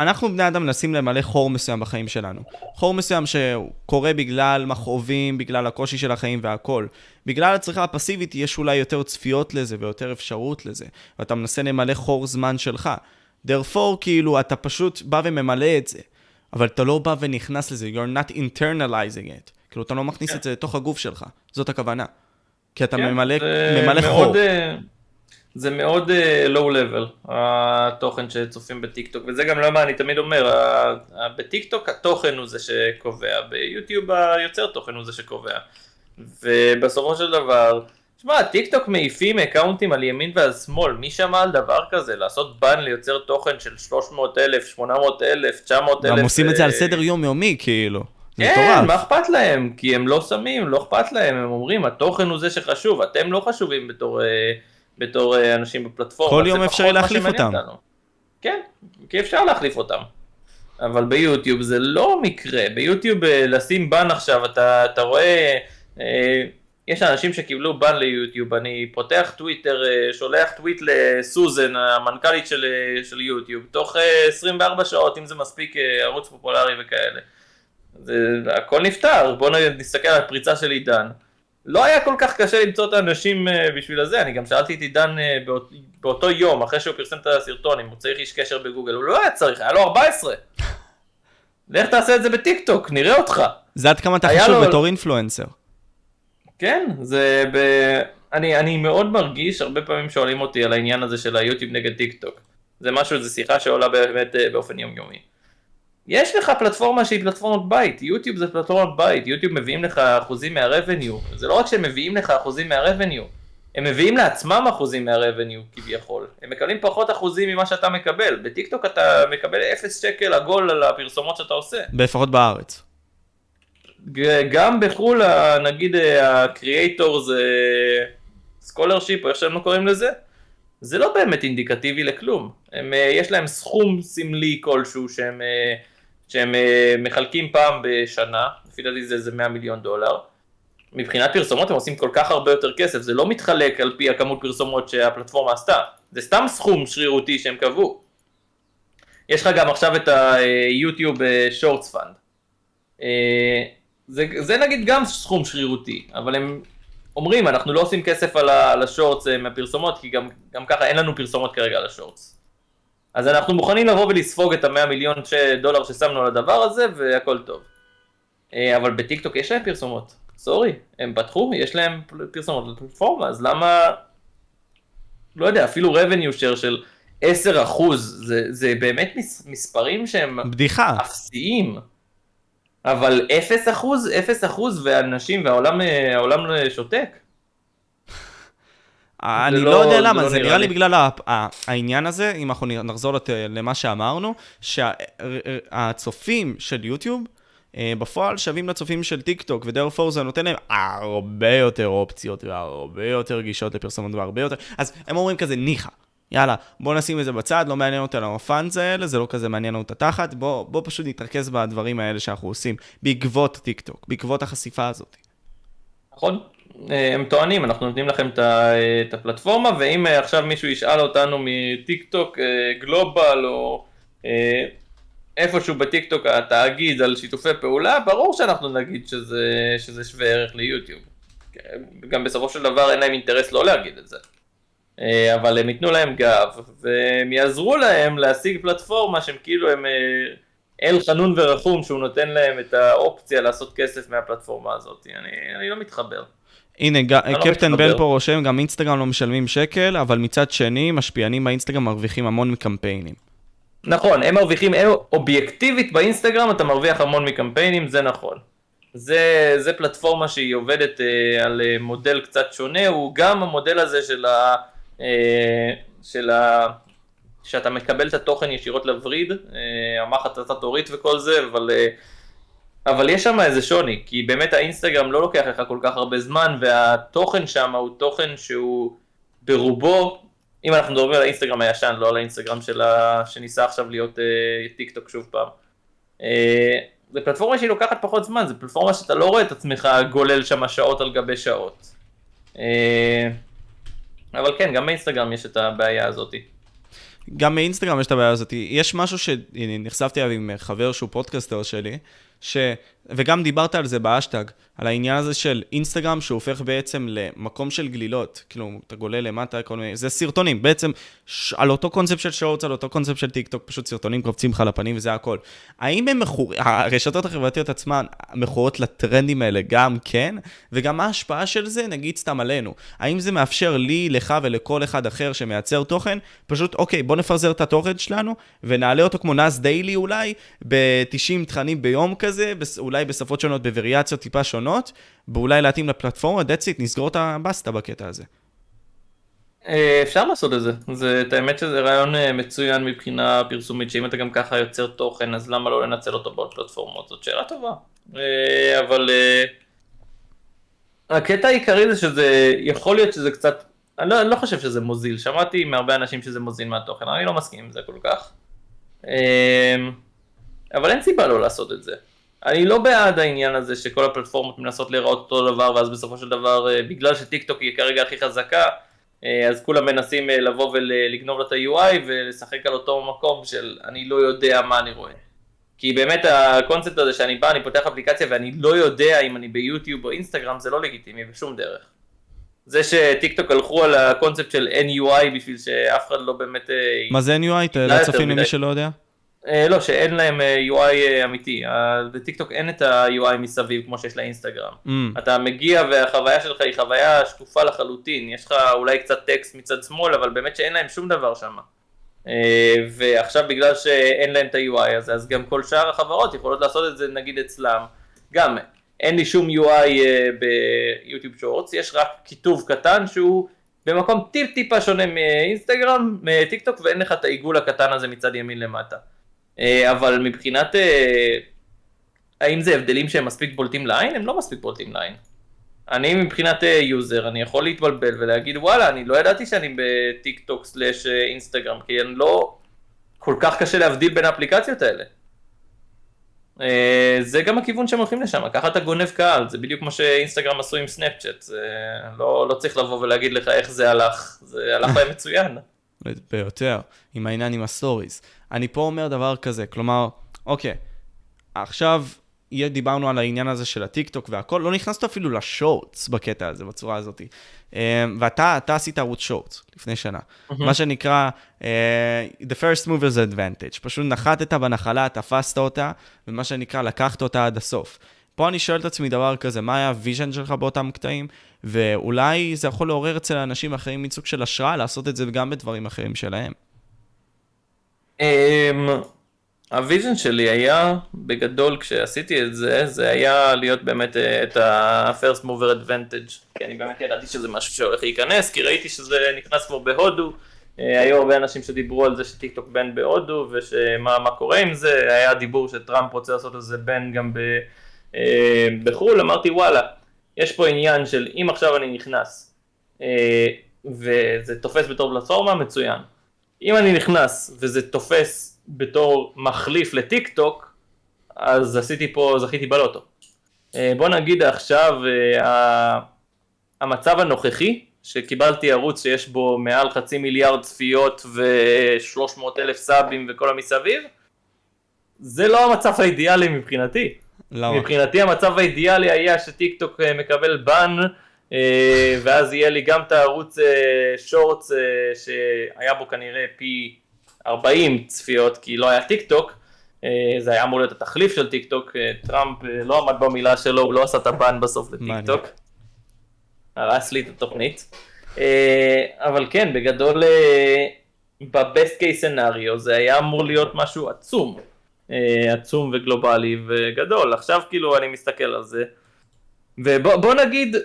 אנחנו בני אדם מנסים למלא חור מסוים בחיים שלנו. חור מסוים שקורה בגלל מכאובים, בגלל הקושי של החיים והכל. בגלל הצריכה הפסיבית יש אולי יותר צפיות לזה ויותר אפשרות לזה, ואתה מנסה למלא חור זמן שלך. therefore, כאילו, אתה פשוט בא וממלא את זה, אבל אתה לא בא ונכנס לזה, you're not internalizing it. כאילו, אתה לא מכניס כן. את זה לתוך הגוף שלך, זאת הכוונה. כי אתה כן, ממלא, ממלא מאוד, חור. אה, זה מאוד uh, low level, התוכן שצופים בטיקטוק, וזה גם למה אני תמיד אומר, בטיקטוק התוכן הוא זה שקובע, ביוטיוב היוצר תוכן הוא זה שקובע. ובסופו של דבר, שמע, טיקטוק מעיפים accountים על ימין ועל שמאל, מי שמע על דבר כזה? לעשות ban ליוצר תוכן של 300 אלף, 800 אלף, 900 אלף. הם עושים את זה על אה, סדר יומיומי, כאילו. כן, מה אכפת להם? כי הם לא שמים, לא אכפת להם, הם אומרים, התוכן הוא זה שחשוב, אתם לא חשובים בתור... אה, בתור אה, אנשים בפלטפורמה. כל יום אפשר להחליף אותם. אותנו. כן, כי אפשר להחליף אותם. אבל ביוטיוב זה לא מקרה, ביוטיוב אה, לשים בן עכשיו, אתה, אתה רואה, אה, יש אנשים שקיבלו בן ליוטיוב, אני פותח טוויטר, אה, שולח טוויט לסוזן, המנכ"לית של, של יוטיוב, תוך אה, 24 שעות, אם זה מספיק ערוץ פופולרי וכאלה. זה, הכל נפתר, בואו נסתכל על הפריצה של עידן. לא היה כל כך קשה למצוא את האנשים אה, בשביל הזה, אני גם שאלתי את עידן אה, באות, באותו יום, אחרי שהוא פרסם את הסרטון, אם הוא צריך איש קשר בגוגל, הוא לא היה צריך, היה לו 14. לך תעשה את זה בטיק טוק, נראה אותך. זה עד כמה אתה חשוב לו... בתור influencer. כן, זה ב... אני, אני מאוד מרגיש, הרבה פעמים שואלים אותי על העניין הזה של היוטיוב נגד טיק טוק. זה משהו, זו שיחה שעולה באמת אה, באופן יומיומי. יש לך פלטפורמה שהיא פלטפורמת בית, יוטיוב זה פלטפורמת בית, יוטיוב מביאים לך אחוזים מה revenue, זה לא רק שהם מביאים לך אחוזים מה revenue, הם מביאים לעצמם אחוזים מה revenue כביכול, הם מקבלים פחות אחוזים ממה שאתה מקבל, בטיקטוק אתה מקבל 0 שקל עגול על הפרסומות שאתה עושה. לפחות בארץ. גם בחו"ל, נגיד ה creators scholarship, או איך שהם לא קוראים לזה, זה לא באמת אינדיקטיבי לכלום. הם, אה, יש להם סכום סמלי כלשהו שהם אה, שהם אה, מחלקים פעם בשנה, לפי דעתי זה איזה 100 מיליון דולר. מבחינת פרסומות הם עושים כל כך הרבה יותר כסף, זה לא מתחלק על פי הכמות פרסומות שהפלטפורמה עשתה, זה סתם סכום שרירותי שהם קבעו. יש לך גם עכשיו את היוטיוב שורטס fund. זה, זה נגיד גם סכום שרירותי, אבל הם אומרים, אנחנו לא עושים כסף על השורטס מהפרסומות, כי גם, גם ככה אין לנו פרסומות כרגע על השורטס. אז אנחנו מוכנים לבוא ולספוג את המאה מיליון דולר ששמנו על הדבר הזה והכל טוב. אה, אבל בטיקטוק יש להם פרסומות, סורי, הם פתחו, יש להם פרסומות לפלטפורמה, אז למה, לא יודע, אפילו revenue share של 10 אחוז, זה, זה באמת מספרים שהם בדיחה. אפסיים. אבל 0 אחוז, 0 אחוז, ואנשים והעולם אה, שותק. אני לא, לא יודע למה, לא זה נראה לי בגלל העניין הזה, אם אנחנו נחזור למה שאמרנו, שהצופים של יוטיוב, אה, בפועל שווים לצופים של טיק טוק, ו therefore זה נותן להם הרבה יותר אופציות והרבה יותר גישות לפרסומות והרבה יותר, אז הם אומרים כזה ניחא, יאללה, בוא נשים את זה בצד, לא מעניין אותנו ה funds האלה, זה לא כזה מעניין אותנו את התחת, בוא, בוא פשוט נתרכז בדברים האלה שאנחנו עושים, בעקבות טיק טוק, בעקבות החשיפה הזאת. נכון, הם טוענים, אנחנו נותנים לכם את הפלטפורמה, ואם אה, עכשיו מישהו ישאל אותנו מטיק טוק גלובל, או אה, איפשהו בטיק טוק התאגיד על שיתופי פעולה, ברור שאנחנו נגיד שזה, שזה שווה ערך ליוטיוב. גם בסופו של דבר אין להם אינטרס לא להגיד את זה. אבל הם ייתנו להם גב, והם יעזרו להם להשיג פלטפורמה שהם כאילו הם אל חנון ורחום שהוא נותן להם את האופציה לעשות כסף מהפלטפורמה הזאת. אני, אני לא מתחבר. הנה, לא קפטן בל פה רושם, גם אינסטגרם לא משלמים שקל, אבל מצד שני, משפיענים באינסטגרם מרוויחים המון מקמפיינים. נכון, הם מרוויחים, הם, אובייקטיבית באינסטגרם אתה מרוויח המון מקמפיינים, זה נכון. זה, זה פלטפורמה שהיא עובדת אה, על אה, מודל קצת שונה, הוא גם המודל הזה של ה... אה, של ה... שאתה מקבל את התוכן ישירות לווריד, אה, המחט התורית וכל זה, אבל... אה, אבל יש שם איזה שוני, כי באמת האינסטגרם לא לוקח לך כל כך הרבה זמן, והתוכן שם הוא תוכן שהוא ברובו, אם אנחנו מדברים על האינסטגרם הישן, לא על האינסטגרם שלה, שניסה עכשיו להיות אה, טיק טוק שוב פעם. אה, זה פלטפורמה שהיא לוקחת פחות זמן, זה פלטפורמה שאתה לא רואה את עצמך גולל שם שעות על גבי שעות. אה, אבל כן, גם באינסטגרם יש את הבעיה הזאת. גם מאינסטגרם יש את הבעיה הזאת. יש משהו שנחשפתי אליו עם חבר שהוא פודקאסטר שלי, ש... וגם דיברת על זה באשטג, על העניין הזה של אינסטגרם שהופך בעצם למקום של גלילות, כאילו, אתה גולל למטה, כל מיני, זה סרטונים, בעצם ש... על אותו קונספט של שורטס, על אותו קונספט של טיק טוק, פשוט סרטונים קופצים לך לפנים וזה הכל. האם הם מכור... הרשתות החברתיות עצמן מכורות לטרנדים האלה גם כן, וגם מה ההשפעה של זה, נגיד סתם עלינו. האם זה מאפשר לי, לך ולכל אחד אחר שמייצר תוכן, פשוט, אוקיי, בוא נפזר את התוכן שלנו, ונעלה אותו כמו נאס דיילי אולי, ב-90 תכנים ביום כזה, אולי בשפות שונות, בווריאציות טיפה שונות, ואולי להתאים לפלטפורמה, that's it, נסגור את הבסטה בקטע הזה. אה, אפשר לעשות את זה, זה, את האמת שזה רעיון אה, מצוין מבחינה פרסומית, שאם אתה גם ככה יוצר תוכן, אז למה לא לנצל אותו בעוד פלטפורמות? זאת שאלה טובה. אה, אבל הקטע העיקרי זה שזה, יכול להיות שזה קצת, אני לא, אני לא חושב שזה מוזיל, שמעתי מהרבה אנשים שזה מוזיל מהתוכן, אני לא מסכים עם זה כל כך. אבל אין סיבה לא לעשות את זה. אני לא בעד העניין הזה שכל הפלטפורמות מנסות להיראות אותו דבר ואז בסופו של דבר אה, בגלל שטיק טוק היא כרגע הכי חזקה אה, אז כולם מנסים אה, לבוא ולגנוב לה את ה-UI ולשחק על אותו מקום של אני לא יודע מה אני רואה. כי באמת הקונספט הזה שאני בא, אני פותח אפליקציה ואני לא יודע אם אני ביוטיוב או אינסטגרם זה לא לגיטימי בשום דרך. זה שטיק טוק הלכו על הקונספט של NUI בשביל שאף אחד לא באמת... מה זה NUI? צופים למי שלא יודע. אה, לא, שאין להם אה, UI אה, אמיתי. בטיקטוק אין את ה-UI מסביב כמו שיש לאינסטגרם. Mm. אתה מגיע והחוויה שלך היא חוויה שקופה לחלוטין. יש לך אולי קצת טקסט מצד שמאל, אבל באמת שאין להם שום דבר שם. ועכשיו בגלל שאין להם את ה-UI הזה, אז גם כל שאר החברות יכולות לעשות את זה נגיד אצלם. גם, אין לי שום UI ביוטיוב שורטס, יש רק כיתוב קטן שהוא במקום טיפ טיפה שונה מאינסטגרם, מטיק טוק, ואין לך את העיגול הקטן הזה מצד ימין למטה. אה, אבל מבחינת אה, האם זה הבדלים שהם מספיק בולטים לעין, הם לא מספיק בולטים לעין. אני מבחינת user, אה, אני יכול להתבלבל ולהגיד וואלה, אני לא ידעתי שאני בטיק טוק slash אינסטגרם, כי אני לא... כל כך קשה להבדיל בין האפליקציות האלה. זה גם הכיוון שהם הולכים לשם, ככה אתה גונב קהל, זה בדיוק כמו שאינסטגרם עשו עם סנאפצ'אט, זה לא, לא צריך לבוא ולהגיד לך איך זה הלך, זה הלך להם מצוין. ביותר, עם העניין עם ה stories. אני פה אומר דבר כזה, כלומר, אוקיי, עכשיו דיברנו על העניין הזה של הטיקטוק והכל, לא נכנסת אפילו לשורטס בקטע הזה, בצורה הזאת. אמ, ואתה עשית ערוץ שורטס לפני שנה. אמ-המ. מה שנקרא, אה, the first mover's advantage. פשוט נחתת בנחלה, תפסת אותה, ומה שנקרא, לקחת אותה עד הסוף. פה אני שואל את עצמי דבר כזה, מה היה ה vision שלך באותם קטעים? ואולי זה יכול לעורר אצל אנשים אחרים מין סוג של השראה לעשות את זה גם בדברים אחרים שלהם. אמ, ה vision שלי היה, בגדול כשעשיתי את זה, זה היה להיות באמת אה, את ה-first mover advantage, כי אני באמת ידעתי שזה משהו שהולך להיכנס, כי ראיתי שזה נכנס כבר בהודו, אה, היו הרבה אנשים שדיברו על זה שטיק טוק ban בהודו, ושמה קורה עם זה, היה דיבור שטראמפ רוצה לעשות איזה ban גם ב, אה, בחו"ל, אמרתי וואלה, יש פה עניין של אם עכשיו אני נכנס, וזה תופס בתור פלטפורמה, מצוין. אם אני נכנס וזה תופס בתור מחליף לטיק טוק, אז עשיתי פה, זכיתי בלוטו. אה, בוא נגיד עכשיו, אה, המצב הנוכחי, שקיבלתי ערוץ שיש בו מעל חצי מיליארד צפיות ו-300 אלף סאבים וכל המסביב, זה לא המצב האידיאלי מבחינתי. למה? מבחינתי המצב האידיאלי היה שטיק טוק אה, מקבל ban ואז יהיה לי גם את הערוץ שורטס אה, אה, שהיה בו כנראה פי 40 צפיות כי לא היה טיק טוק זה היה אמור להיות התחליף של טיק טוק, טראמפ לא עמד במילה שלו, הוא לא עשה את ה ban בסוף לטיק טוק. הרס לי את התוכנית. אבל כן, בגדול, בבסט קייס סנאריו זה היה אמור להיות משהו עצום. עצום וגלובלי וגדול. עכשיו כאילו אני מסתכל על זה. ובוא נגיד,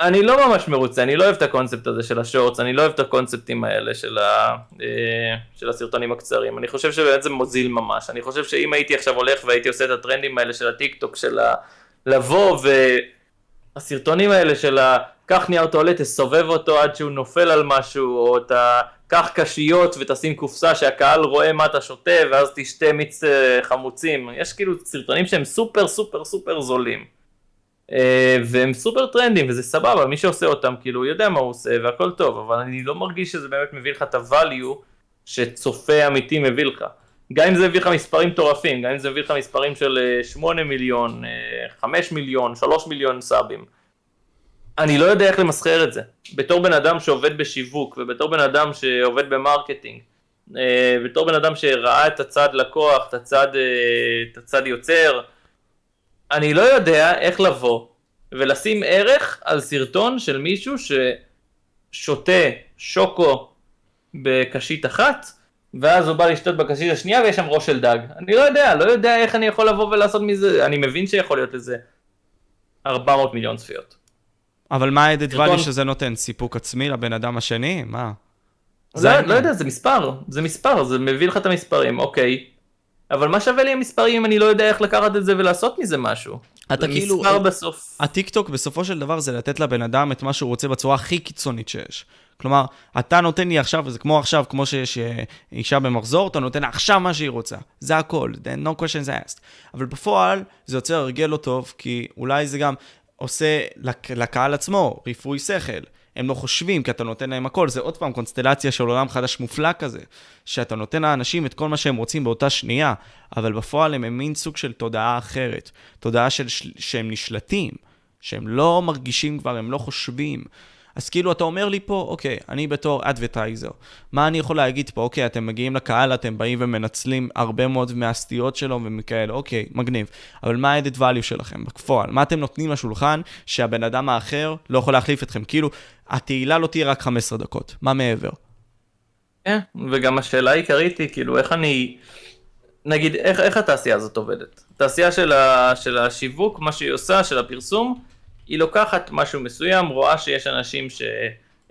אני לא ממש מרוצה, אני לא אוהב את הקונספט הזה של השורטס, אני לא אוהב את הקונספטים האלה של, ה, אה, של הסרטונים הקצרים, אני חושב שבאמת זה מוזיל ממש, אני חושב שאם הייתי עכשיו הולך והייתי עושה את הטרנדים האלה של הטיק טוק, של ה, לבוא הסרטונים האלה של ה... קח נייר טואלט, תסובב אותו עד שהוא נופל על משהו, או אתה קח קשיות ותשים קופסה שהקהל רואה מה אתה שותה, ואז תשתה מיץ אה, חמוצים. יש כאילו סרטונים שהם סופר סופר סופר זולים. אה, והם סופר טרנדים, וזה סבבה, מי שעושה אותם, כאילו, יודע מה הוא עושה, והכל טוב, אבל אני לא מרגיש שזה באמת מביא לך את ה value שצופה אמיתי מביא לך. גם אם זה מביא לך מספרים מטורפים, גם אם זה מביא לך מספרים של 8 מיליון, 5 מיליון, 3 מיליון סאבים. אני לא יודע איך למסחר את זה. בתור בן אדם שעובד בשיווק, ובתור בן אדם שעובד ב marketing, אה, בתור בן אדם שראה את הצד לקוח, את הצד, אה, את הצד יוצר, אני לא יודע איך לבוא ולשים ערך על סרטון של מישהו ששותה שוקו בקשית אחת, ואז הוא בא לשתות בקשית השנייה ויש שם ראש של דג. אני לא יודע, לא יודע איך אני יכול לבוא ולעשות מזה, אני מבין שיכול להיות לזה 400 מיליון צפיות. אבל מה ה-added value שזה נותן? סיפוק עצמי לבן אדם השני? מה? זה, לא יודע, זה מספר, זה מספר, זה מביא לך את המספרים, אוקיי. אבל מה שווה לי המספרים אם אני לא יודע איך לקחת את זה ולעשות מזה משהו? אתה כאילו... מספר בסוף. הטיק טוק בסופו של דבר זה לתת לבן אדם את מה שהוא רוצה בצורה הכי קיצונית שיש. כלומר, אתה נותן לי עכשיו, וזה כמו עכשיו, כמו שיש אה, אישה במחזור, אתה נותן לה עכשיו מה שהיא רוצה. זה הכל, no questions asked. אבל בפועל, זה יוצר הרגל לא טוב, כי אולי זה גם עושה לק... לקהל עצמו ריפוי שכל. הם לא חושבים, כי אתה נותן להם הכל. זה עוד פעם קונסטלציה של עולם חדש מופלא כזה, שאתה נותן לאנשים את כל מה שהם רוצים באותה שנייה, אבל בפועל הם מין סוג של תודעה אחרת. תודעה של... שהם נשלטים, שהם לא מרגישים כבר, הם לא חושבים. אז כאילו אתה אומר לי פה, אוקיי, אני בתור אדברטייזר, מה אני יכול להגיד פה? אוקיי, אתם מגיעים לקהל, אתם באים ומנצלים הרבה מאוד מהסטיות שלו ומכאלה, אוקיי, מגניב. אבל מה ה-added value שלכם בפועל? מה אתם נותנים לשולחן שהבן אדם האחר לא יכול להחליף אתכם? כאילו, התהילה לא תהיה רק 15 דקות, מה מעבר? כן, וגם השאלה העיקרית היא, כאילו, איך אני... נגיד, איך, איך התעשייה הזאת עובדת? התעשייה של, ה, של השיווק, מה שהיא עושה, של הפרסום, היא לוקחת משהו מסוים, רואה שיש אנשים ש,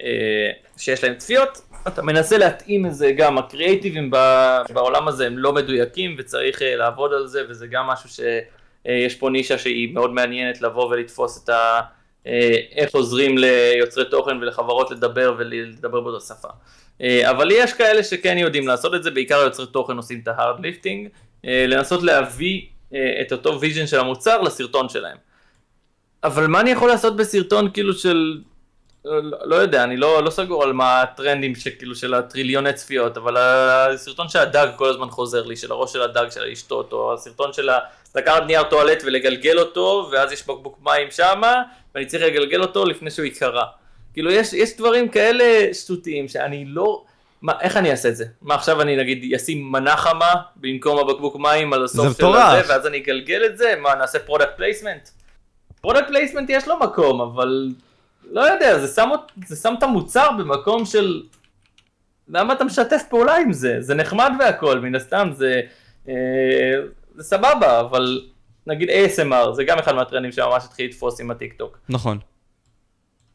אה, שיש להם צפיות, אתה מנסה להתאים את זה, גם הקריאייטיבים בעולם הזה הם לא מדויקים וצריך אה, לעבוד על זה, וזה גם משהו שיש פה נישה שהיא מאוד מעניינת לבוא ולתפוס את ה... אה, איך עוזרים ליוצרי תוכן ולחברות לדבר ולדבר באותה שפה. אבל יש כאלה שכן יודעים לעשות את זה, בעיקר יוצרי תוכן עושים את ה hard lifting, לנסות להביא את אותו vision של המוצר לסרטון שלהם. אבל מה אני יכול לעשות בסרטון כאילו של... לא, יודע, אני לא, לא סגור על מה הטרנדים שכאילו של הטריליוני צפיות, אבל הסרטון של הדג כל הזמן חוזר לי, של הראש של הדג של לשתות, או הסרטון של לקחת נייר טואלט ולגלגל אותו, ואז יש בקבוק מים שמה, ואני צריך לגלגל אותו לפני שהוא ייקרע. כאילו יש, יש דברים כאלה שטותיים שאני לא... מה, איך אני אעשה את זה? מה עכשיו אני נגיד אשים מנה חמה במקום הבקבוק מים על הסוף של הזה, ואז אני אגלגל את זה? מה, נעשה product placement? product placement יש לו מקום, אבל לא יודע, זה שם, זה שם את המוצר במקום של... למה אתה משתף פעולה עם זה? זה נחמד והכל, מן הסתם זה, אה, זה סבבה, אבל נגיד ASMR, זה גם אחד מהטרנדים שממש התחיל לתפוס עם הטיק טוק. נכון.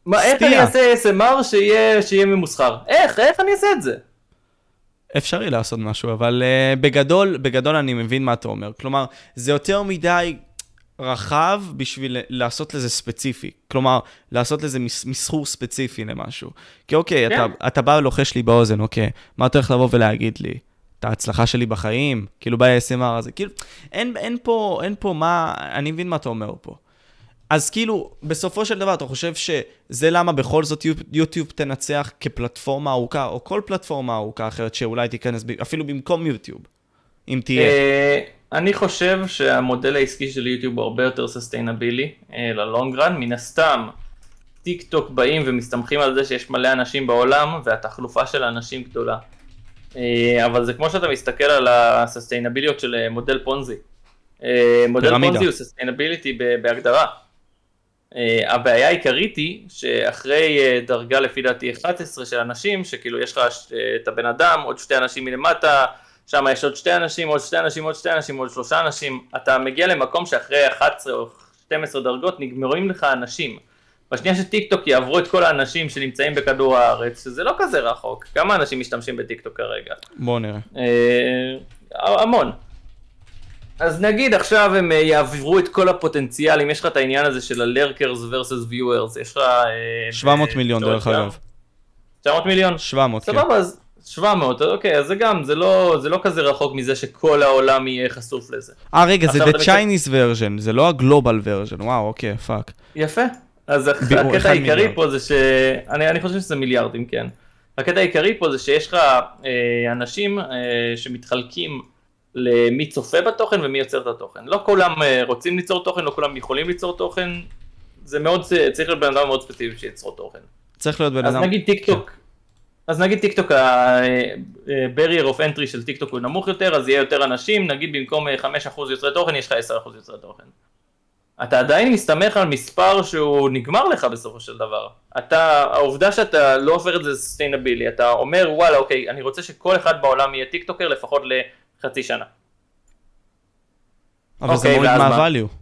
מה, איך אני אעשה ASMR שיהיה, שיהיה ממוסחר? איך? איך אני אעשה את זה? אפשרי לעשות משהו, אבל אה, בגדול, בגדול אני מבין מה אתה אומר. כלומר, זה יותר מדי רחב בשביל לעשות לזה ספציפי. כלומר, לעשות לזה מסחור ספציפי למשהו. כי אוקיי, כן. אתה, אתה בא ולוחש לי באוזן, אוקיי, מה אתה הולך לבוא ולהגיד לי? את ההצלחה שלי בחיים? כאילו ב-SMR הזה. כאילו, אין, אין, פה, אין פה מה, אני מבין מה אתה אומר פה. אז כאילו, בסופו של דבר, אתה חושב שזה למה בכל זאת יוטיוב תנצח כפלטפורמה ארוכה, או כל פלטפורמה ארוכה אחרת שאולי תיכנס, אפילו במקום יוטיוב, אם תהיה? אני חושב שהמודל העסקי של יוטיוב הוא הרבה יותר sustainable אה, ל long run, מן הסתם טיק טוק באים ומסתמכים על זה שיש מלא אנשים בעולם והתחלופה של האנשים גדולה. אה, אבל זה כמו שאתה מסתכל על ה sustainability של אה, מודל פונזי. מודל פונזי הוא sustainability בהגדרה. הבעיה העיקרית היא שאחרי דרגה לפי דעתי 11 של אנשים, שכאילו יש לך את הבן אדם, עוד שתי אנשים מלמטה, שם יש עוד שתי אנשים, עוד שתי אנשים, עוד שתי אנשים, עוד שלושה אנשים, אתה מגיע למקום שאחרי 11 או 12 דרגות נגמרים לך אנשים. בשנייה שטיק טוק יעברו את כל האנשים שנמצאים בכדור הארץ, שזה לא כזה רחוק, כמה אנשים משתמשים בטיק טוק כרגע? בוא נראה. אה, המון. אז נגיד עכשיו הם אה, יעברו את כל הפוטנציאל, אם יש לך את העניין הזה של ה-lurkers versus viewers, יש לך... אה, 700 ב- מיליון דרך אגב. 700 מיליון? 700, כן. סבבה, אז 700, אוקיי, אז זה גם, זה לא, זה לא כזה רחוק מזה שכל העולם יהיה חשוף לזה. אה, רגע, זה the Chinese version, זה לא ה-global version, וואו, אוקיי, fuck. יפה. אז הקטע העיקרי. פה זה ש... אני, אני חושב שזה מיליארדים, כן. הקטע העיקרי פה זה שיש לך אה, אנשים אה, שמתחלקים למי צופה בתוכן ומי יוצר את התוכן. לא כולם אה, רוצים ליצור תוכן, לא כולם יכולים ליצור תוכן. זה מאוד, צריך להיות בן אדם מאוד ספציפי שייצור תוכן. צריך להיות בן אז אדם... כן. נגיד טיק טוק, אז נגיד טיק טוק, ה-barrier of entry של טיק טוק הוא נמוך יותר, אז יהיה יותר אנשים, נגיד במקום אה, 5% יוצרי תוכן, יש לך 10% יוצרי תוכן. אתה עדיין מסתמך על מספר שהוא נגמר לך בסופו של דבר. אתה, העובדה שאתה לא הופך את זה ל sustainable, אתה אומר וואלה אוקיי, אני רוצה שכל אחד בעולם יהיה טיק טוקר לפחות לחצי שנה. אבל זה אוקיי, מוריד ואז מה? מה-value.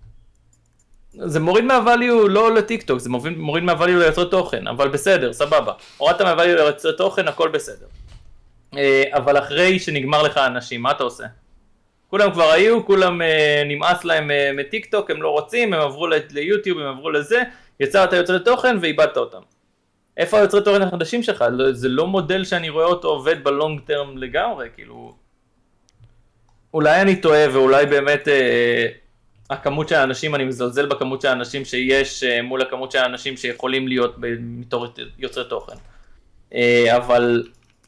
זה מוריד מהvalue לא לטיק טוק, זה מוריד, מוריד מהvalue ליוצרי תוכן, אבל בסדר, סבבה. הורדת מהvalue ליוצרי תוכן, הכל בסדר. אה, אבל אחרי שנגמר לך אנשים, מה אתה עושה? כולם כבר היו, כולם אה, נמאס להם אה, מטיק טוק, הם לא רוצים, הם עברו ליוטיוב, הם עברו לזה, יצרת יוצרי תוכן ואיבדת אותם. איפה היוצרי תוכן החדשים שלך? לא, זה לא מודל שאני רואה אותו עובד ב long term לגמרי, כאילו... אולי אני טועה ואולי באמת אה, הכמות של האנשים, אני מזלזל בכמות של האנשים שיש אה, מול הכמות של האנשים שיכולים להיות בתור יוצרי תוכן. אה, אבל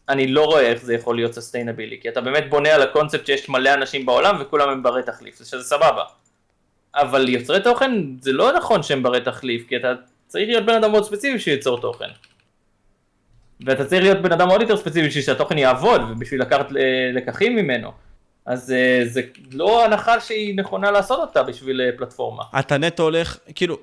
אני לא רואה איך זה יכול להיות סוסטיינבילי, כי אתה באמת בונה על הקונספט שיש מלא אנשים בעולם וכולם הם ברי תחליף, שזה סבבה. אבל יוצרי תוכן זה לא נכון שהם ברי תחליף, כי אתה צריך להיות בן אדם מאוד ספציפי שייצור תוכן. ואתה צריך להיות בן אדם עוד יותר ספציפי בשביל שהתוכן יעבוד ובשביל לקחת ל- לקחים ממנו. אז אה, זה לא הנחה שהיא נכונה לעשות אותה בשביל אה, פלטפורמה. אתה נטו הולך, כאילו,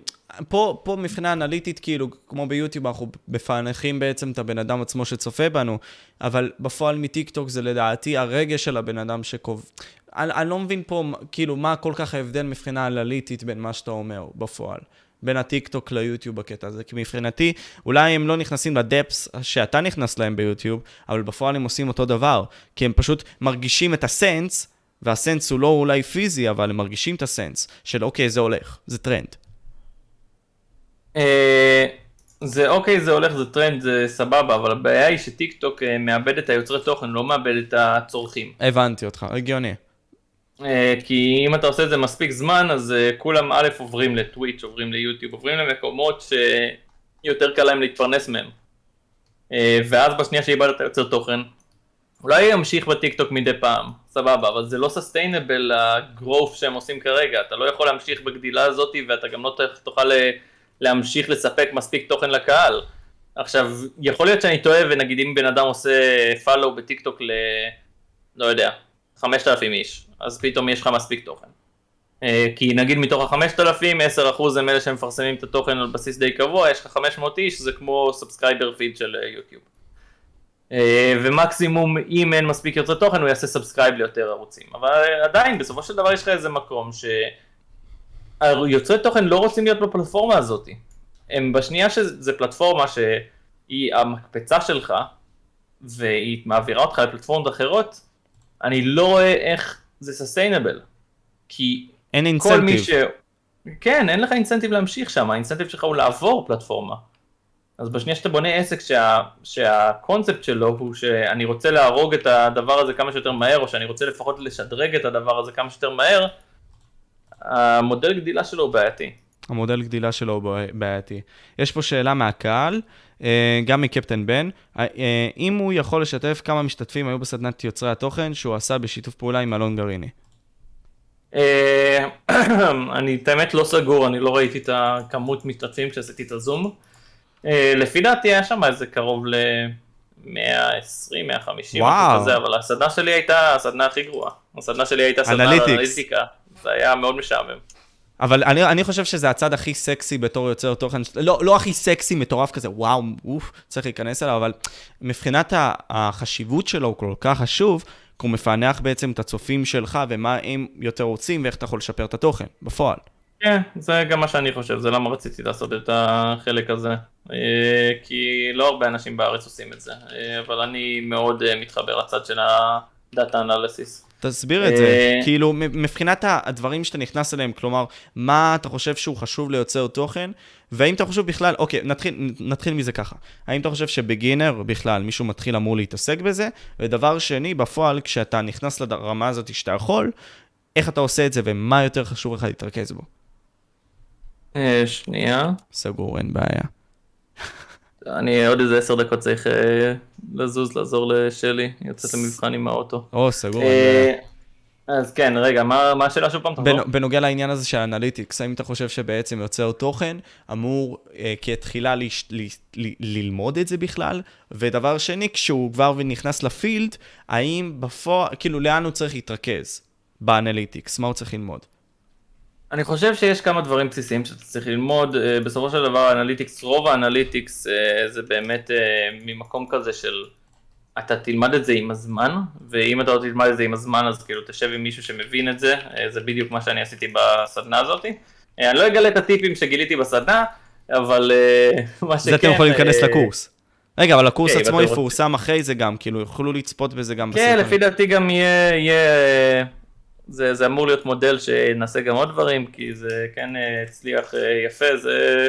פה, פה מבחינה אנליטית, כאילו, כמו ביוטיוב, אנחנו מפענחים בעצם את הבן אדם עצמו שצופה בנו, אבל בפועל מטיקטוק זה לדעתי הרגש של הבן אדם שקוב... אני, אני לא מבין פה, כאילו, מה כל כך ההבדל מבחינה אנליטית בין מה שאתה אומר בפועל. בין הטיקטוק ליוטיוב בקטע הזה, כי מבחינתי, אולי הם לא נכנסים לדפס שאתה נכנס להם ביוטיוב, אבל בפועל הם עושים אותו דבר, כי הם פשוט מרגישים את ה sense, וה sense הוא לא אולי פיזי, אבל הם מרגישים את ה sense של אוקיי, זה הולך, זה טרנד. אה, זה אוקיי, זה הולך, זה טרנד, זה סבבה, אבל הבעיה היא שטיק טוק אה, מאבד את היוצרי תוכן, לא מאבד את הצורכים. הבנתי אותך, הגיוני. אה, כי אם אתה עושה את זה מספיק זמן, אז אה, כולם א' עוברים לטוויץ', עוברים ליוטיוב, עוברים למקומות שיותר קל להם להתפרנס מהם. אה, ואז בשנייה שאיבדת יוצר תוכן, אולי ימשיך בטיקטוק מדי פעם, סבבה, אבל זה לא sustainable ה growth שהם עושים כרגע, אתה לא יכול להמשיך בגדילה הזאת ואתה גם לא תוכל להמשיך לספק מספיק תוכן לקהל. עכשיו, יכול להיות שאני טועה ונגיד אם בן אדם עושה follow בטיקטוק ל... לא יודע, 5,000 איש, אז פתאום יש לך מספיק תוכן. אה, כי נגיד מתוך ה-5,000, 10% הם אלה שמפרסמים את התוכן על בסיס די קבוע, יש לך 500 איש, זה כמו subscriber feed של אה, יוטיוב. אה, ומקסימום אם אין מספיק יוצרי תוכן הוא יעשה subscribe ליותר ערוצים. אבל עדיין בסופו של דבר יש לך איזה מקום שיוצרי תוכן לא רוצים להיות בפלטפורמה הזאת. הם בשנייה שזה פלטפורמה שהיא המקפצה שלך והיא מעבירה אותך לפלטפורמות אחרות, אני לא רואה איך זה sustainable. כי אין כל מיני incentive. ש... כן, אין לך incentive להמשיך שם, ה incentive שלך הוא לעבור פלטפורמה. אז בשנייה שאתה בונה עסק שה... שהקונספט שלו הוא שאני רוצה להרוג את הדבר הזה כמה שיותר מהר, או שאני רוצה לפחות לשדרג את הדבר הזה כמה שיותר מהר, המודל גדילה שלו הוא בעייתי. המודל גדילה שלו הוא בעייתי. יש פה שאלה מהקהל, אה, גם מקפטן בן, אה, אה, אם הוא יכול לשתף כמה משתתפים היו בסדנת יוצרי התוכן שהוא עשה בשיתוף פעולה עם אלון גריני. אני את האמת לא סגור, אני לא ראיתי את הכמות משתתפים כשעשיתי את הזום. לפי דעתי היה שם איזה קרוב ל-120, 150, וואו. כזה, אבל הסדנה שלי הייתה הסדנה הכי גרועה. הסדנה שלי הייתה סדנה. אנליטיקה, זה היה מאוד משעמם. אבל אני, אני חושב שזה הצד הכי סקסי בתור יוצר תוכן, לא, לא הכי סקסי מטורף כזה, וואו, אוף, צריך להיכנס אליו, אבל מבחינת החשיבות שלו הוא כל כך חשוב, כי הוא מפענח בעצם את הצופים שלך ומה הם יותר רוצים ואיך אתה יכול לשפר את התוכן, בפועל. כן, זה גם מה שאני חושב, זה למה רציתי לעשות את החלק הזה. אה, כי לא הרבה אנשים בארץ עושים את זה, אה, אבל אני מאוד אה, מתחבר לצד של הדאטה אנליסיס. תסביר את זה. אה, כאילו, מבחינת הדברים שאתה נכנס אליהם, כלומר, מה אתה חושב שהוא חשוב ליוצר תוכן, והאם אתה חושב בכלל, אוקיי, נתחיל, נתחיל מזה ככה. האם אתה חושב שבגינר בכלל, מישהו מתחיל אמור להתעסק בזה? ודבר שני, בפועל, כשאתה נכנס לרמה הזאת שאתה יכול, איך אתה עושה את זה ומה יותר חשוב לך להתרכז בו? אה, שנייה. סגור, אין בעיה. אני עוד איזה עשר דקות צריך אה, לזוז, לעזור לשלי, יוצאת למבחן עם האוטו. או, סגור. אה, אז כן, רגע, מה השאלה שוב פעם? תחזור. בנוגע לעניין הזה של אנליטיקס, האם אתה חושב שבעצם יוצר תוכן אמור אה, כתחילה לש, ל, ל, ללמוד את זה בכלל? ודבר שני, כשהוא כבר נכנס ל field, האם בפועל, כאילו לאן הוא צריך להתרכז ב analytics? מה הוא צריך ללמוד? אני חושב שיש כמה דברים בסיסיים שאתה צריך ללמוד, אה, בסופו של דבר ה analytics, רוב ה analytics אה, זה באמת אה, ממקום כזה של אתה תלמד את זה עם הזמן, ואם אתה לא תלמד את זה עם הזמן אז כאילו תשב עם מישהו שמבין את זה, זה בדיוק מה שאני עשיתי בסדנה הזאת. אני לא אגלה את הטיפים שגיליתי בסדנה, אבל מה שכן... זה אתם יכולים להיכנס לקורס. רגע, אבל הקורס כן, אם עצמו יפורסם אחרי זה גם, כאילו יוכלו לצפות בזה גם כן, בסרטונים. לפי דעתי גם יהיה, יהיה זה, זה אמור להיות מודל שנעשה גם עוד דברים, כי זה כן אה, הצליח אה, יפה, זה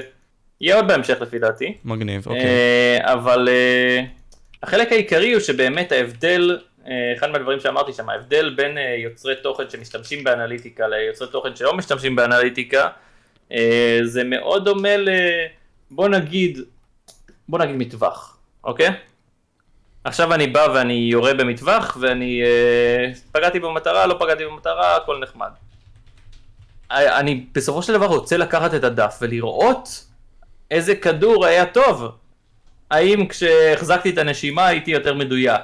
יהיה עוד בהמשך לפי דעתי. מגניב, אוקיי. אה, אבל אה, החלק העיקרי הוא שבאמת ההבדל, אחד מהדברים שאמרתי שם, ההבדל בין יוצרי תוכן שמשתמשים באנליטיקה ליוצרי תוכן שלא משתמשים באנליטיקה, זה מאוד דומה ל... בוא נגיד, בוא נגיד מטווח, אוקיי? עכשיו אני בא ואני יורה במטווח ואני אה, פגעתי במטרה, לא פגעתי במטרה, הכל נחמד. אה, אני בסופו של דבר רוצה לקחת את הדף ולראות איזה כדור היה טוב. האם כשהחזקתי את הנשימה הייתי יותר מדויק?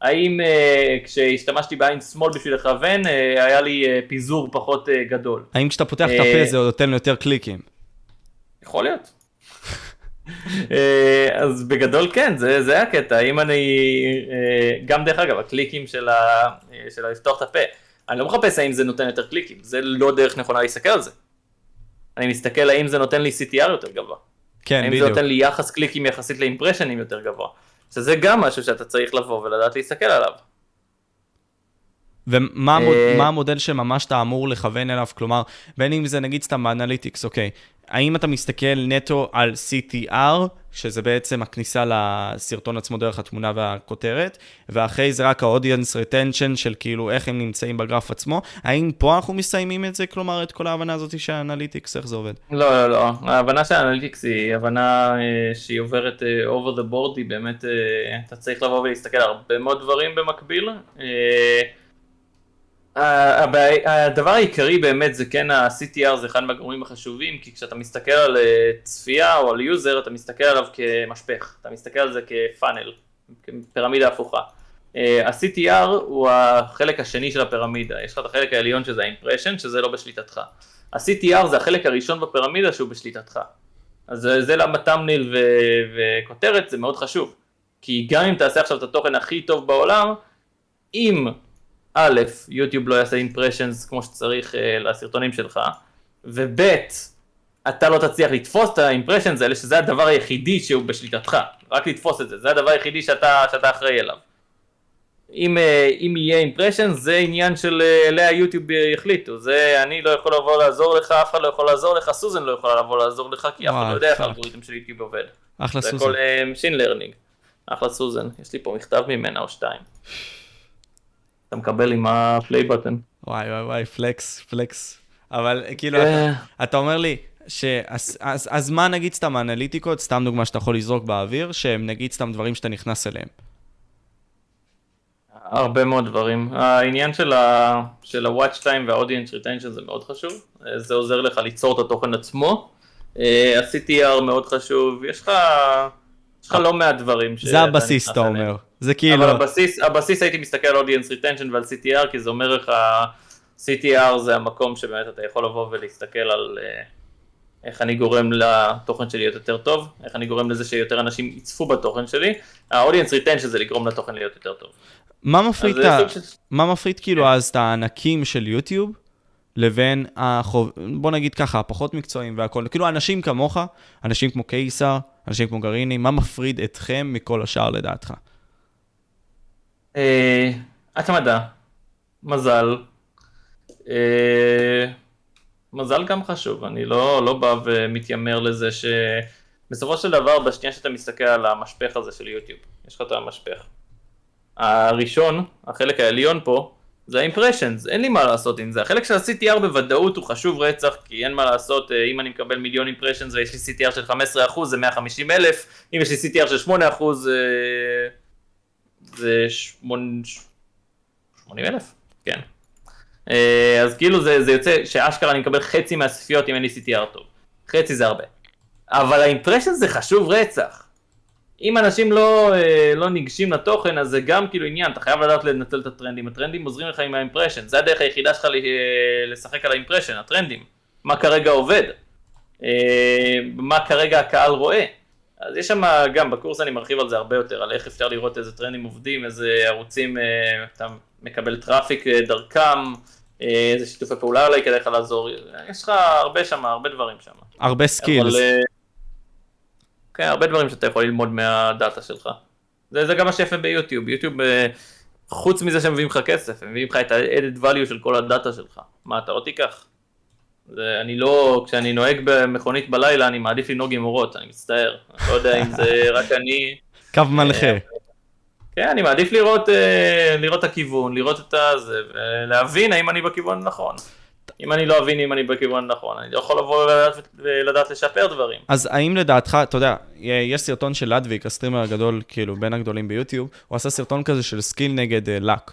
האם אה, כשהשתמשתי בעין שמאל בשביל לכוון אה, היה לי אה, פיזור פחות אה, גדול? האם כשאתה פותח את אה, הפה זה נותן יותר קליקים? יכול להיות. אה, אז בגדול כן, זה, זה הקטע, אם אני, אה, גם דרך אגב, הקליקים של, ה, אה, של לפתוח את הפה, אני לא מחפש האם זה נותן יותר קליקים, זה לא דרך נכונה להסתכל על זה. אני מסתכל האם זה נותן לי CTR יותר גבוה. כן, האם זה בדיוק. נותן לי יחס קליקים יחסית לאימפרשנים יותר גבוה. שזה גם משהו שאתה צריך לבוא ולדעת להסתכל עליו. ומה המוד, מה המודל שממש אתה אמור לכוון אליו? כלומר, בין אם זה נגיד סתם ב analytics, אוקיי. האם אתה מסתכל נטו על CTR, שזה בעצם הכניסה לסרטון עצמו דרך התמונה והכותרת, ואחרי זה רק ה-audience retention של כאילו איך הם נמצאים בגרף עצמו, האם פה אנחנו מסיימים את זה, כלומר את כל ההבנה הזאת של ה analytics, איך זה עובד? לא, לא, לא. ההבנה של ה analytics היא הבנה אה, שהיא עוברת אה, over the board, היא באמת, אה, אתה צריך לבוא ולהסתכל על הרבה מאוד דברים במקביל. אה, הדבר העיקרי באמת זה כן ה-CTR זה אחד מהגורמים החשובים, כי כשאתה מסתכל על אה, צפייה או על user, אתה מסתכל עליו כמשפך, אתה מסתכל על זה כ funnel, כפירמידה הפוכה. אה, ה-CTR הוא החלק השני של הפירמידה, יש לך את החלק העליון שזה ה-impression, שזה לא בשליטתך. ה-CTR זה החלק הראשון בפירמידה שהוא בשליטתך. אז זה- למה תמניל וכותרת זה מאוד חשוב. כי גם אם תעשה עכשיו את התוכן הכי טוב בעולם, אם א', יוטיוב לא יעשה אימפרשנס כמו שצריך אה, לסרטונים שלך, וב', אתה לא תצליח לתפוס את האימפרשנס האלה, שזה הדבר היחידי שהוא בשליטתך, רק לתפוס את זה, זה הדבר היחידי שאתה, שאתה אחראי אליו. אם, אה, אם יהיה אימפרשנס זה עניין של אה, אליה יוטיוב יחליטו, זה אני לא יכול לבוא לעזור לך, אף אחד לא יכול לעזור לך, סוזן לא יכולה לבוא לעזור לך, כי אף אחד לא יודע איך. האלגוריתם של יוטיוב עובד. אחלה זה סוזן. הכל Machine Learning. אחלה סוזן, יש לי פה מכתב ממנה או שתיים. אתה מקבל עם הפליי בטן. וואי וואי וואי, פלקס, פלקס. אבל כאילו, כן. אתה, אתה אומר לי, ש... אז, אז, אז מה נגיד סתם האנליטיקות, סתם דוגמה שאתה יכול לזרוק באוויר, שהם נגיד סתם דברים שאתה נכנס אליהם. הרבה מאוד דברים. העניין של ה-watch time וה-audience retention זה מאוד חשוב. זה עוזר לך ליצור את התוכן עצמו. אה, ה-CTR מאוד חשוב. יש לך... יש לך לא מעט דברים. זה הבסיס, אתה. אומר. זה כאילו... אבל הבסיס, הבסיס הייתי מסתכל על audience retention ועל CTR, כי זה אומר לך, CTR זה המקום שבאמת אתה יכול לבוא ולהסתכל על אה, איך אני גורם לתוכן שלי להיות יותר טוב, איך אני גורם לזה שיותר אנשים יצפו בתוכן שלי. ה-audience retention זה לגרום לתוכן להיות יותר טוב. מה מפריד, ה... של- מה מפריד כאילו כן. אז את הענקים של יוטיוב לבין החוב... בוא נגיד ככה, הפחות מקצועיים והכל, כאילו אנשים כמוך, אנשים כמו קיסר, אנשים כמו גריני, מה מפריד אתכם מכל השאר לדעתך? אה, התמדה. מזל. אה, מזל גם חשוב, אני לא, לא בא ומתיימר לזה שבסופו של דבר, בשנייה שאתה מסתכל על המשפך הזה של יוטיוב, יש לך את המשפך. הראשון, החלק העליון פה, זה האימפרשנס, אין לי מה לעשות עם זה. החלק של ה-CTR בוודאות הוא חשוב רצח, כי אין מה לעשות, אה, אם אני מקבל מיליון אימפרשנס ויש לי CTR של 15% זה 150 אלף, אם יש לי CTR של 8% זה... זה 80 אלף, כן. אה, אז כאילו זה, זה יוצא שאשכרה אני מקבל חצי מהצפיות אם אין לי CTR טוב. חצי זה הרבה. אבל ה impression זה חשוב רצח. אם אנשים לא, אה, לא ניגשים לתוכן, אז זה גם כאילו עניין, אתה חייב לדעת לנצל את הטרנדים. הטרנדים עוזרים לך עם ה impression, זה הדרך היחידה שלך אה, לשחק על ה impression, הטרנדים. מה כרגע עובד, מה כרגע הקהל רואה. אז יש שם גם, בקורס אני מרחיב על זה הרבה יותר, על איך אפשר לראות איזה טרנדים עובדים, איזה ערוצים אתה מקבל traffic דרכם, אה, איזה שיתופי פעולה אולי כדאי לך לעזור, יש לך הרבה שם, הרבה דברים שם. הרבה skills. אה, כן, הרבה דברים שאתה יכול ללמוד מהדאטה שלך. זה, זה גם מה שיפה ביוטיוב, יוטיוב, אה, חוץ מזה שהם מביאים לך כסף, הם מביאים לך את ה-added value של כל הדאטה שלך. מה, אתה לא תיקח? זה, אני לא, כשאני נוהג במכונית בלילה, אני מעדיף לנהוג עם אורות, אני מצטער. אני לא יודע אם זה רק אני... קו מנחה. כן, אני מעדיף לראות, אה, לראות את הכיוון, לראות את הזה, ולהבין האם אני בכיוון הנכון. אם אני לא אבין אם אני בכיוון הנכון, אני לא יכול לבוא ולדעת, ולדעת לשפר דברים. אז האם לדעתך, אתה יודע, יש סרטון של לדוויג, הסטרימר הגדול, כאילו, בין הגדולים ביוטיוב, הוא עשה סרטון כזה של skill נגד uh, luck.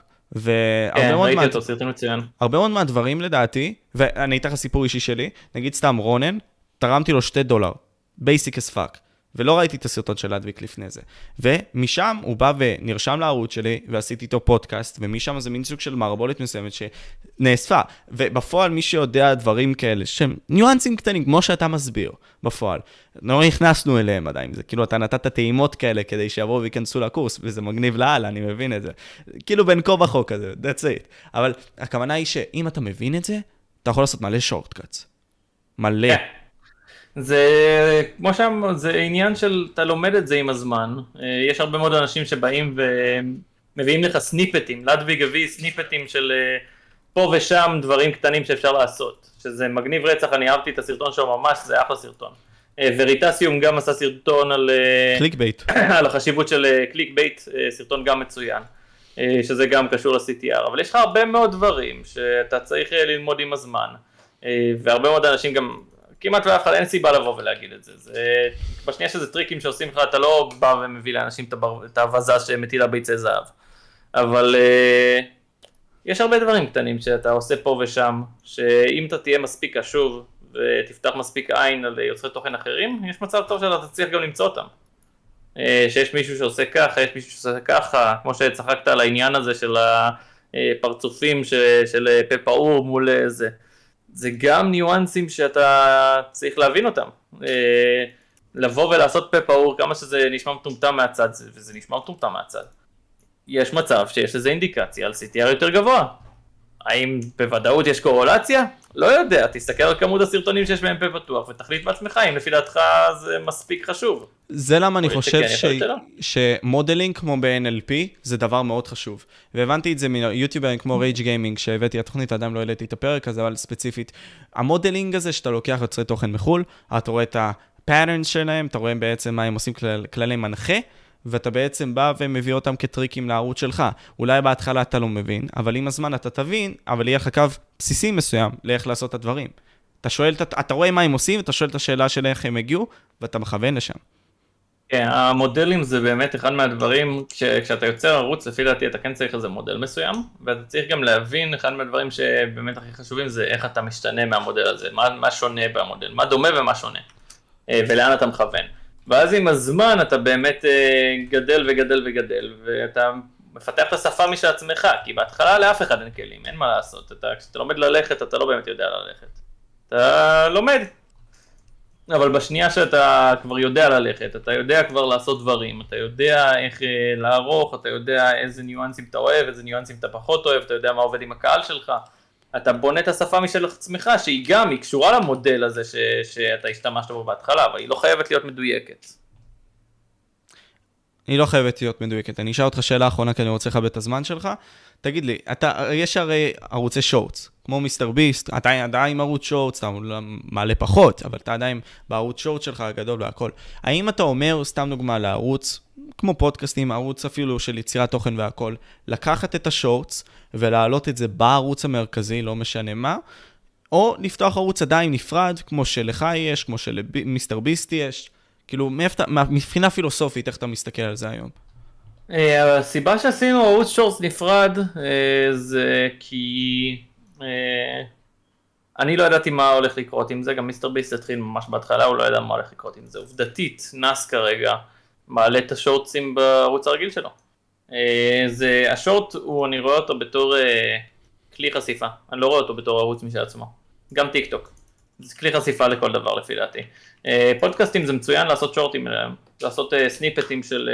כן, ראיתי אותו, סרטון מצוין. הרבה מאוד מהדברים לדעתי, ואני אתן לך סיפור אישי שלי, נגיד סתם רונן, תרמתי לו שתי דולר, basic as fuck. ולא ראיתי את הסרטון של לדוויג לפני זה. ומשם הוא בא ונרשם לערוץ שלי, ועשיתי איתו פודקאסט, ומשם זה מין סוג של מערבולת מסוימת שנאספה. ובפועל, מי שיודע דברים כאלה, שהם ניואנסים קטנים, כמו שאתה מסביר, בפועל. לא נכנסנו אליהם עדיין, זה כאילו אתה נתת טעימות כאלה כדי שיבואו וייכנסו לקורס, וזה מגניב לאללה, אני מבין את זה. כאילו בין כה וכה כזה, that's it. אבל הכוונה היא שאם אתה מבין את זה, אתה יכול לעשות מלא שורטקאץ. מלא. זה כמו שאמרנו, זה עניין של אתה לומד את זה עם הזמן, אה, יש הרבה מאוד אנשים שבאים ומביאים לך סניפטים, לדוויג הביא סניפטים של אה, פה ושם דברים קטנים שאפשר לעשות, שזה מגניב רצח, אני אהבתי את הסרטון שלו ממש, זה אחלה סרטון. אה, Veritasium גם עשה סרטון על... click bait. על החשיבות של click bait, סרטון גם מצוין, שזה גם קשור ל-CTR, אבל יש לך הרבה מאוד דברים שאתה צריך ללמוד עם הזמן, והרבה מאוד אנשים גם כמעט ואף אחד אין סיבה לבוא ולהגיד את זה. זה בשנייה שזה טריקים שעושים לך, אתה לא בא ומביא לאנשים את האבזה שמטילה ביצי זהב. אבל uh, יש הרבה דברים קטנים שאתה עושה פה ושם, שאם אתה תהיה מספיק קשוב ותפתח מספיק עין על יוצרי תוכן אחרים, יש מצב טוב שאתה תצליח גם למצוא אותם. Uh, שיש מישהו שעושה ככה, יש מישהו שעושה ככה, כמו שצחקת על העניין הזה של הפרצופים של, של פה פעור מול זה. זה גם ניואנסים שאתה צריך להבין אותם. אה, לבוא ולעשות פה פעור כמה שזה נשמע מטומטם מהצד, וזה נשמע מטומטם מהצד. יש מצב שיש לזה אינדיקציה על CTR יותר גבוה. האם בוודאות יש קורולציה? לא יודע, תסתכל על כמות הסרטונים שיש בהם פה פתוח ותחליט בעצמך אם לפי דעתך זה מספיק חשוב. זה למה אני חושב ש... שמודלינג כמו ב-NLP זה דבר מאוד חשוב. והבנתי את זה מיוטיוברים כמו Rage Gaming שהבאתי לתוכנית, עדיין לא העליתי את הפרק הזה, אבל ספציפית. ה modeling הזה שאתה לוקח יוצרי תוכן מחו"ל, אתה רואה את ה-patterns שלהם, אתה רואה בעצם מה הם עושים כל... כללי מנחה. ואתה בעצם בא ומביא אותם כטריקים לערוץ שלך. אולי בהתחלה אתה לא מבין, אבל עם הזמן אתה תבין, אבל יהיה לך קו בסיסי מסוים לאיך לעשות את הדברים. אתה שואל, אתה, אתה רואה מה הם עושים, אתה שואל את השאלה של איך הם הגיעו, ואתה מכוון לשם. כן, המודלים זה באמת אחד מהדברים, כש, כשאתה יוצר ערוץ, לפי דעתי אתה כן צריך איזה מודל מסוים, ואתה צריך גם להבין, אחד מהדברים שבאמת הכי חשובים זה איך אתה משתנה מהמודל הזה, מה, מה שונה במודל, מה דומה ומה שונה, אה, ולאן אתה מכוון. ואז עם הזמן אתה באמת אה, גדל וגדל וגדל, ואתה מפתח את השפה משל עצמך, כי בהתחלה לאף אחד אין כלים, אין מה לעשות. אתה, כשאתה לומד ללכת, אתה לא באמת יודע ללכת. אתה לומד. אבל בשנייה שאתה כבר יודע ללכת, אתה יודע כבר לעשות דברים, אתה יודע איך אה, לערוך, אתה יודע איזה ניואנסים אתה אוהב, איזה ניואנסים אתה פחות אוהב, אתה יודע מה עובד עם הקהל שלך. אתה בונה את השפה משל עצמך, שהיא גם, היא קשורה למודל הזה ש, שאתה השתמשת בו בהתחלה, אבל היא לא חייבת להיות מדויקת. היא לא חייבת להיות מדויקת. אני אשאל אותך שאלה אחרונה, כי אני רוצה לכבד את הזמן שלך. תגיד לי, אתה, יש הרי ערוצי שורטס, כמו מיסטר ביסט, אתה עדיין ערוץ שורטס, אתה מעלה פחות, אבל אתה עדיין בערוץ שורטס שלך הגדול והכל. האם אתה אומר, סתם דוגמה לערוץ, כמו פודקאסטים, ערוץ אפילו של יצירת תוכן והכל, לקחת את השורטס ולהעלות את זה בערוץ המרכזי, לא משנה מה, או לפתוח ערוץ עדיין נפרד, כמו שלך יש, כמו שלמיסטר ביסט יש, כאילו, מבחינה פילוסופית, איך אתה מסתכל על זה היום? אה, הסיבה שעשינו ערוץ שורס נפרד אה, זה כי אה, אני לא ידעתי מה הולך לקרות עם זה, גם מיסטר ביסט התחיל ממש בהתחלה, הוא לא ידע מה הולך לקרות עם זה. עובדתית, נאס כרגע מעלה את השורטסים בערוץ הרגיל שלו. זה, ה short, הוא, אני רואה אותו בתור כלי חשיפה, אני לא רואה אותו בתור ערוץ משל עצמו. גם טיק טוק. זה כלי חשיפה לכל דבר לפי דעתי. פודקאסטים זה מצוין לעשות שורטים, לעשות סניפטים של...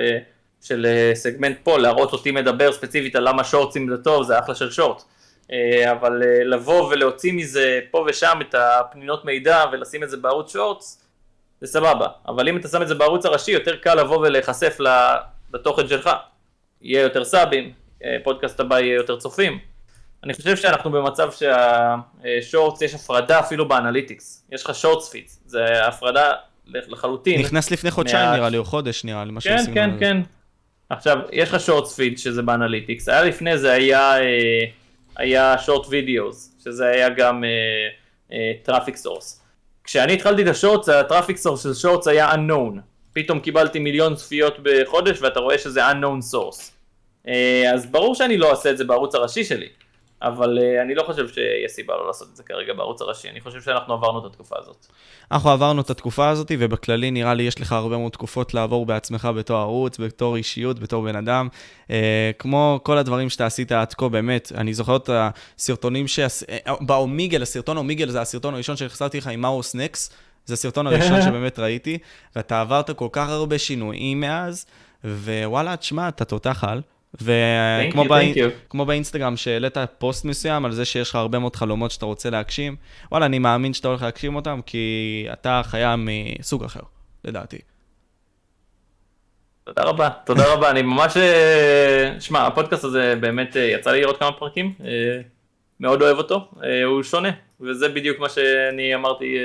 של אה, סגמנט פה, להראות אותי מדבר ספציפית על למה שורטסים זה טוב, זה אחלה של short. אה, אבל אה, לבוא ולהוציא מזה פה ושם את הפנינות מידע ולשים את זה בערוץ shorts, זה סבבה. אבל אם אתה שם את זה בערוץ הראשי, יותר קל לבוא ולהיחשף לתוכן שלך. יהיה יותר סאבים, פודקאסט הבא יהיה יותר צופים. אני חושב שאנחנו במצב שה shorts, יש הפרדה אפילו ב analytics. יש לך shorts feed, זה הפרדה לחלוטין. נכנס לפני חודשיים נראה לי, או חודש נראה לי, משהו כן, כן, כן. עכשיו, יש לך short feed שזה ב analytics, היה לפני זה היה, אה, היה short videos, שזה היה גם traffic uh, source. Uh, כשאני התחלתי את ה shorts, ה traffic source של shorts היה unknown. פתאום קיבלתי מיליון צפיות בחודש ואתה רואה שזה unknown source. Uh, אז ברור שאני לא אעשה את זה בערוץ הראשי שלי. אבל uh, אני לא חושב שיש סיבה לא לעשות את זה כרגע בערוץ הראשי, אני חושב שאנחנו עברנו את התקופה הזאת. אנחנו עברנו את התקופה הזאת, ובכללי נראה לי יש לך הרבה מאוד תקופות לעבור בעצמך בתור ערוץ, בתור אישיות, בתור בן אדם. Uh, כמו כל הדברים שאתה עשית עד כה, באמת, אני זוכר את הסרטונים ש... אה, באומיגל, הסרטון אומיגל זה הסרטון הראשון שהחסרתי לך עם מאוס נקס, זה הסרטון הראשון שבאמת ראיתי, ואתה עברת כל כך הרבה שינויים מאז, ווואלה, תשמע, אתה תותח על. וכמו בא... באינסטגרם שהעלית פוסט מסוים על זה שיש לך הרבה מאוד חלומות שאתה רוצה להגשים, וואלה, אני מאמין שאתה הולך להגשים אותם, כי אתה חיה מסוג אחר, לדעתי. תודה רבה, תודה רבה, אני ממש... אה, שמע, הפודקאסט הזה באמת, אה, יצא לי לראות כמה פרקים, אה, מאוד אוהב אותו, הוא שונה, וזה בדיוק מה שאני אמרתי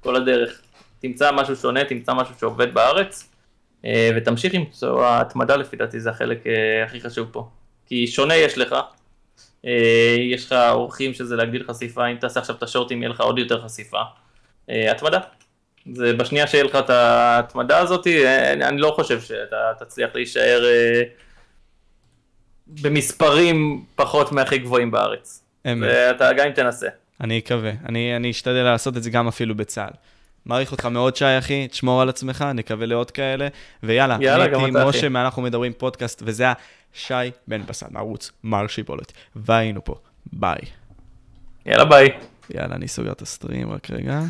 כל הדרך. תמצא משהו שונה, תמצא משהו שעובד בארץ, אה, ותמשיך למצוא, ההתמדה לפי דעתי זה החלק אה, הכי חשוב פה. כי שונה יש לך, אה, יש לך אורחים שזה להגדיל חשיפה, אם תעשה עכשיו את השורטים יהיה לך עוד יותר חשיפה. התמדה. זה בשנייה שיהיה לך את ההתמדה הזאת, אני לא חושב שאתה תצליח להישאר במספרים פחות מהכי גבוהים בארץ. אמת. ואתה גם אם תנסה. אני אקווה, אני, אני אשתדל לעשות את זה גם אפילו בצה"ל. מעריך אותך מאוד, שי, אחי, תשמור על עצמך, נקווה לעוד כאלה. ויאללה, יאללה, אני הייתי משה מאנחנו מדברים פודקאסט, וזה היה שי בן בסן, ערוץ מר שיבולת. והיינו פה, ביי. יאללה, ביי. יאללה, אני סוגר את הסטרים רק רגע.